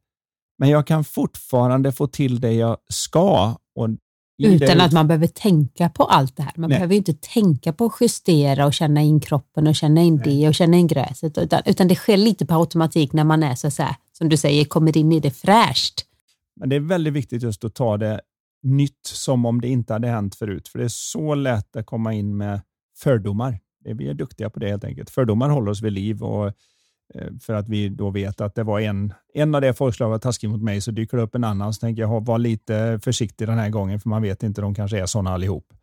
Men jag kan fortfarande få till det jag ska. Och utan att man behöver tänka på allt det här. Man Nej. behöver inte tänka på att justera och känna in kroppen och känna in Nej. det och känna in gräset. Utan, utan det sker lite på automatik när man är så, så här, som du säger, kommer in i det fräscht. Men det är väldigt viktigt just att ta det nytt som om det inte hade hänt förut. För det är så lätt att komma in med fördomar. Vi är duktiga på det helt enkelt. Fördomar håller oss vid liv och Eh, för att vi då vet att det var en, en av det folkslag var taskig mot mig så dyker det upp en annan. Så tänker jag var lite försiktig den här gången för man vet inte, de kanske är sådana allihop.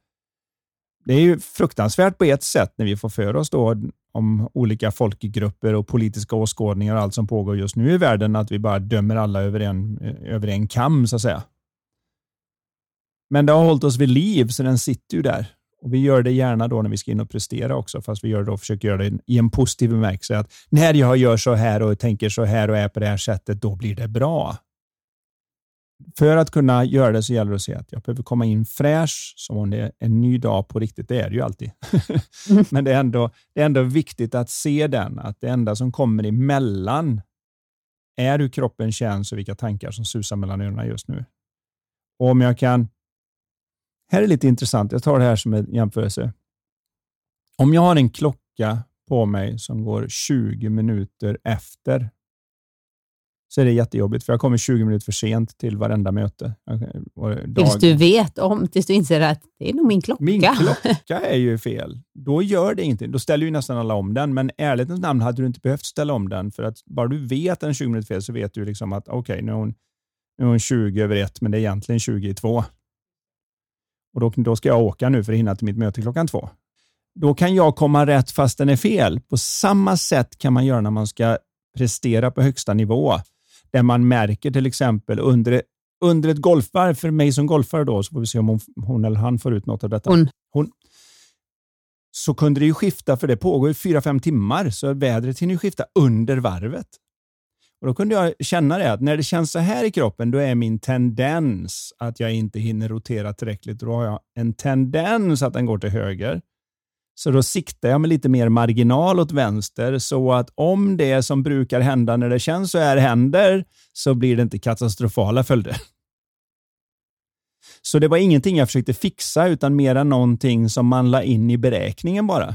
Det är ju fruktansvärt på ett sätt när vi får för oss då om olika folkgrupper och politiska åskådningar och allt som pågår just nu i världen, att vi bara dömer alla över en, över en kam så att säga. Men det har hållit oss vid liv, så den sitter ju där. Och Vi gör det gärna då när vi ska in och prestera också, fast vi gör det och försöker göra det i en positiv bemärkelse. Att när jag gör så här och tänker så här och är på det här sättet, då blir det bra. För att kunna göra det så gäller det att se att jag behöver komma in fräsch, som om det är en ny dag på riktigt. Det är det ju alltid. Men det är, ändå, det är ändå viktigt att se den, att det enda som kommer emellan är hur kroppen känns och vilka tankar som susar mellan öronen just nu. Och om jag kan här är lite intressant. Jag tar det här som en jämförelse. Om jag har en klocka på mig som går 20 minuter efter så är det jättejobbigt, för jag kommer 20 minuter för sent till varenda möte. Tills du vet om, tills du inser att det är nog min klocka. Min klocka är ju fel. Då gör det ingenting. Då ställer ju nästan alla om den, men ärlighetens namn hade du inte behövt ställa om den, för att bara du vet att den är 20 minuter fel så vet du liksom att okej, okay, nu, nu är hon 20 över 1, men det är egentligen 20 i 2 och då, då ska jag åka nu för att hinna till mitt möte klockan två. Då kan jag komma rätt fast den är fel. På samma sätt kan man göra när man ska prestera på högsta nivå. Där man märker till exempel under, under ett golfvarv, för mig som golfare då, så får vi se om hon, hon eller han får ut något av detta. Hon. hon så kunde det ju skifta, för det pågår fyra, fem timmar, så vädret hinner ju skifta under varvet. Och Då kunde jag känna det att när det känns så här i kroppen, då är min tendens att jag inte hinner rotera tillräckligt. Då har jag en tendens att den går till höger. Så då siktar jag med lite mer marginal åt vänster så att om det som brukar hända när det känns så här händer så blir det inte katastrofala följder. Så det var ingenting jag försökte fixa utan mer någonting som man la in i beräkningen bara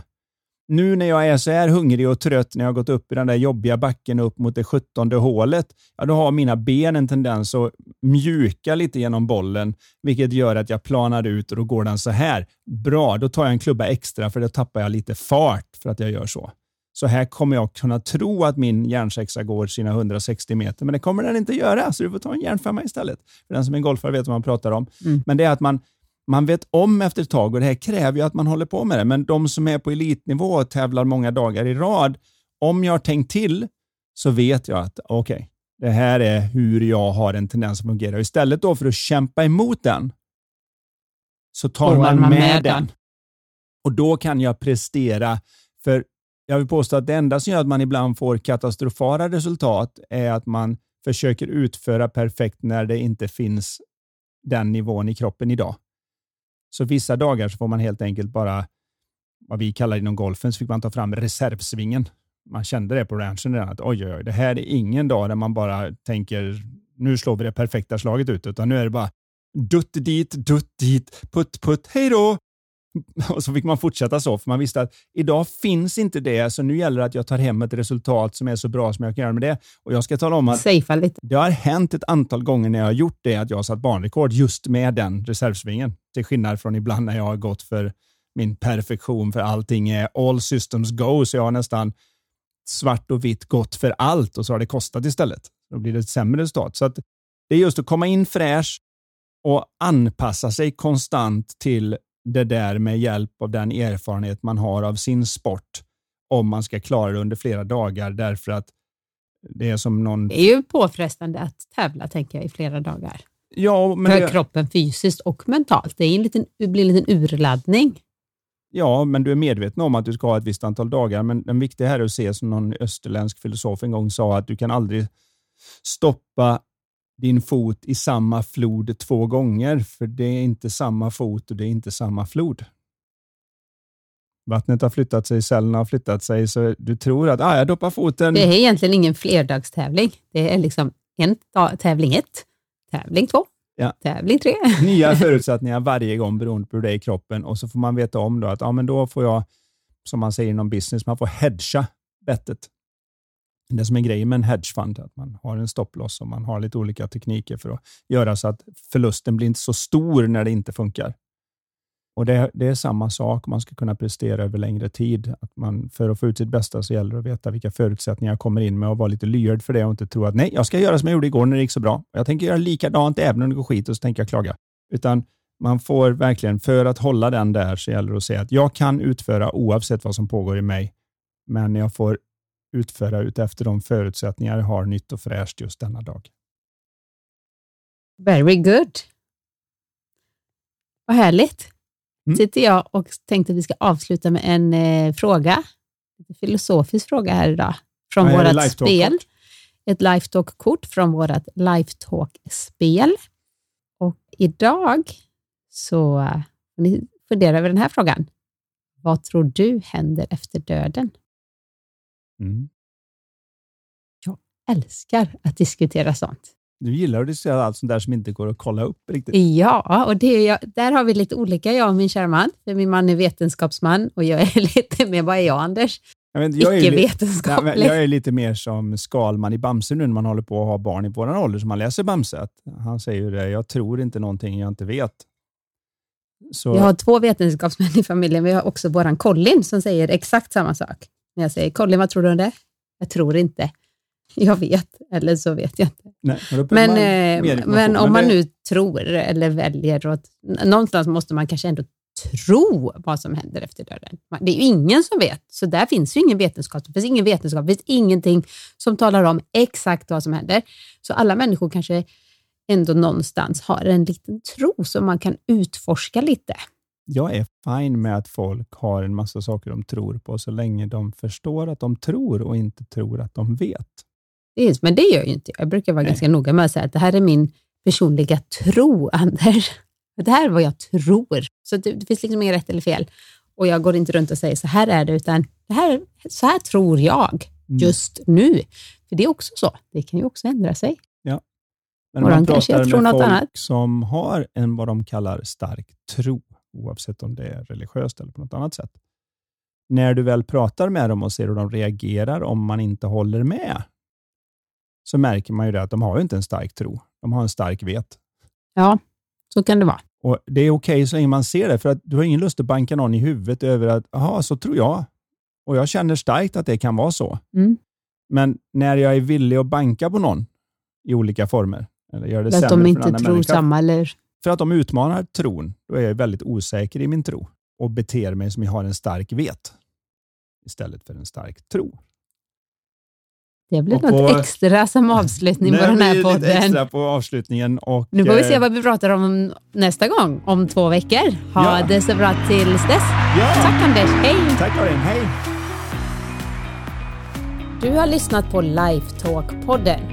nu när jag är så här hungrig och trött när jag har gått upp i den där jobbiga backen upp mot det sjuttonde hålet, ja, då har mina ben en tendens att mjuka lite genom bollen, vilket gör att jag planar ut och då går den så här. Bra, då tar jag en klubba extra för då tappar jag lite fart för att jag gör så. Så här kommer jag kunna tro att min järnsexa går sina 160 meter, men det kommer den inte göra, så du får ta en järnfemma istället. För den som är golfare vet vad man pratar om. Mm. Men det är att man man vet om efter ett tag och det här kräver ju att man håller på med det. Men de som är på elitnivå och tävlar många dagar i rad, om jag har tänkt till så vet jag att okej, okay, det här är hur jag har en tendens att fungera. Istället då för att kämpa emot den, så tar man, man, med, med den. den. Och då kan jag prestera. För jag vill påstå att det enda som gör att man ibland får katastrofala resultat är att man försöker utföra perfekt när det inte finns den nivån i kroppen idag. Så vissa dagar så får man helt enkelt bara, vad vi kallar inom golfen, så fick man ta fram reservsvingen. Man kände det på ranchen redan, att oj, oj, oj, det här är ingen dag där man bara tänker, nu slår vi det perfekta slaget ut, utan nu är det bara dutt dit, dutt dit, putt, putt, hej då, Och så fick man fortsätta så, för man visste att idag finns inte det, så nu gäller det att jag tar hem ett resultat som är så bra som jag kan göra med det. Och jag ska tala om att det har hänt ett antal gånger när jag har gjort det, att jag har satt banrekord just med den reservsvingen. Till skillnad från ibland när jag har gått för min perfektion, för allting är all systems go, så jag har nästan svart och vitt gått för allt och så har det kostat istället. Då blir det ett sämre resultat. Så att det är just att komma in fräsch och anpassa sig konstant till det där med hjälp av den erfarenhet man har av sin sport om man ska klara det under flera dagar därför att det är som någon... Det är ju påfrestande att tävla, tänker jag, i flera dagar. Ja, men För det... kroppen fysiskt och mentalt. Det, är en liten, det blir en liten urladdning. Ja, men du är medveten om att du ska ha ett visst antal dagar. Men den viktiga här är att se, som någon österländsk filosof en gång sa, att du kan aldrig stoppa din fot i samma flod två gånger, för det är inte samma fot och det är inte samma flod. Vattnet har flyttat sig, cellerna har flyttat sig, så du tror att ah, jag doppar foten. Det är egentligen ingen flerdagstävling. Det är liksom en dag, tävling ett, tävling två, ja. tävling tre. Nya förutsättningar varje gång beroende på hur det är i kroppen och så får man veta om då att ah, men då får jag, som man säger inom business, man får hedga bettet det som är grejen med en hedgefund, att man har en stopploss och man har lite olika tekniker för att göra så att förlusten blir inte så stor när det inte funkar. Och det, det, är samma sak, man ska kunna prestera över längre tid. Att man, för att få ut sitt bästa så gäller det att veta vilka förutsättningar jag kommer in med och vara lite lyhörd för det och inte tro att nej, jag ska göra som jag gjorde igår när det gick så bra. Jag tänker göra likadant även om det går skit och så tänker jag klaga. Utan man får verkligen, för att hålla den där, så gäller det att säga att jag kan utföra oavsett vad som pågår i mig, men jag får utföra utefter de förutsättningar jag har nytt och fräscht just denna dag. Very good. Vad härligt. Mm. sitter jag och tänkte att vi ska avsluta med en eh, fråga. En filosofisk fråga här idag. Från ja, vårt spel. Ett Lifetalk-kort från vårt Lifetalk-spel. Och idag så får ni fundera över den här frågan. Vad tror du händer efter döden? Mm. Jag älskar att diskutera sånt. Du gillar att diskutera allt sånt där som inte går att kolla upp riktigt. Ja, och det är, där har vi lite olika, jag och min kära man. För min man är vetenskapsman och jag är lite mer, vad är jag Anders? Icke-vetenskaplig. Jag, jag är lite mer som Skalman i Bamse nu när man håller på att ha barn i vår ålder som man läser Bamse. han säger ju det, jag tror inte någonting jag inte vet. Så... Vi har två vetenskapsmän i familjen. Vi har också våran Colin som säger exakt samma sak. När jag säger Colin, vad tror du om det? Jag tror inte. Jag vet, eller så vet jag inte. Nej, men eh, men om man nu tror eller väljer, att, någonstans måste man kanske ändå tro vad som händer efter döden. Det är ju ingen som vet, så där finns ju ingen vetenskap. Det finns ingen vetenskap, det finns ingenting som talar om exakt vad som händer. Så alla människor kanske ändå någonstans har en liten tro som man kan utforska lite jag är fine med att folk har en massa saker de tror på, så länge de förstår att de tror och inte tror att de vet. Yes, men det gör jag inte. Jag brukar vara Nej. ganska noga med att säga att det här är min personliga tro, Anders. Det här är vad jag tror. Så det, det finns liksom inget rätt eller fel. Och jag går inte runt och säger så här är det, utan det här, så här tror jag mm. just nu. För det är också så. Det kan ju också ändra sig. Ja. Men man pratar med folk annat. som har en vad de kallar stark tro, oavsett om det är religiöst eller på något annat sätt. När du väl pratar med dem och ser hur de reagerar om man inte håller med, så märker man ju det att de har inte en stark tro. De har en stark vet. Ja, så kan det vara. Och Det är okej okay så länge man ser det, för att du har ingen lust att banka någon i huvudet över att, jaha, så tror jag. Och jag känner starkt att det kan vara så. Mm. Men när jag är villig att banka på någon i olika former, eller gör det att de inte tror människor, samma eller för att de utmanar tron, då är jag väldigt osäker i min tro och beter mig som jag har en stark vet istället för en stark tro. Det blir på, något extra som avslutning på den här podden. Extra på avslutningen. Och, nu får vi se eh, vad vi pratar om nästa gång, om två veckor. Ha ja. det så bra tills dess. Ja. Tack Anders, hej! Tack Karin, hej! Du har lyssnat på Lifetalk-podden.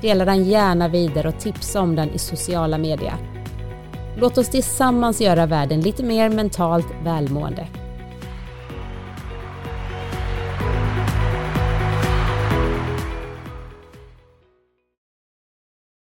Dela den gärna vidare och tipsa om den i sociala medier. Låt oss tillsammans göra världen lite mer mentalt välmående.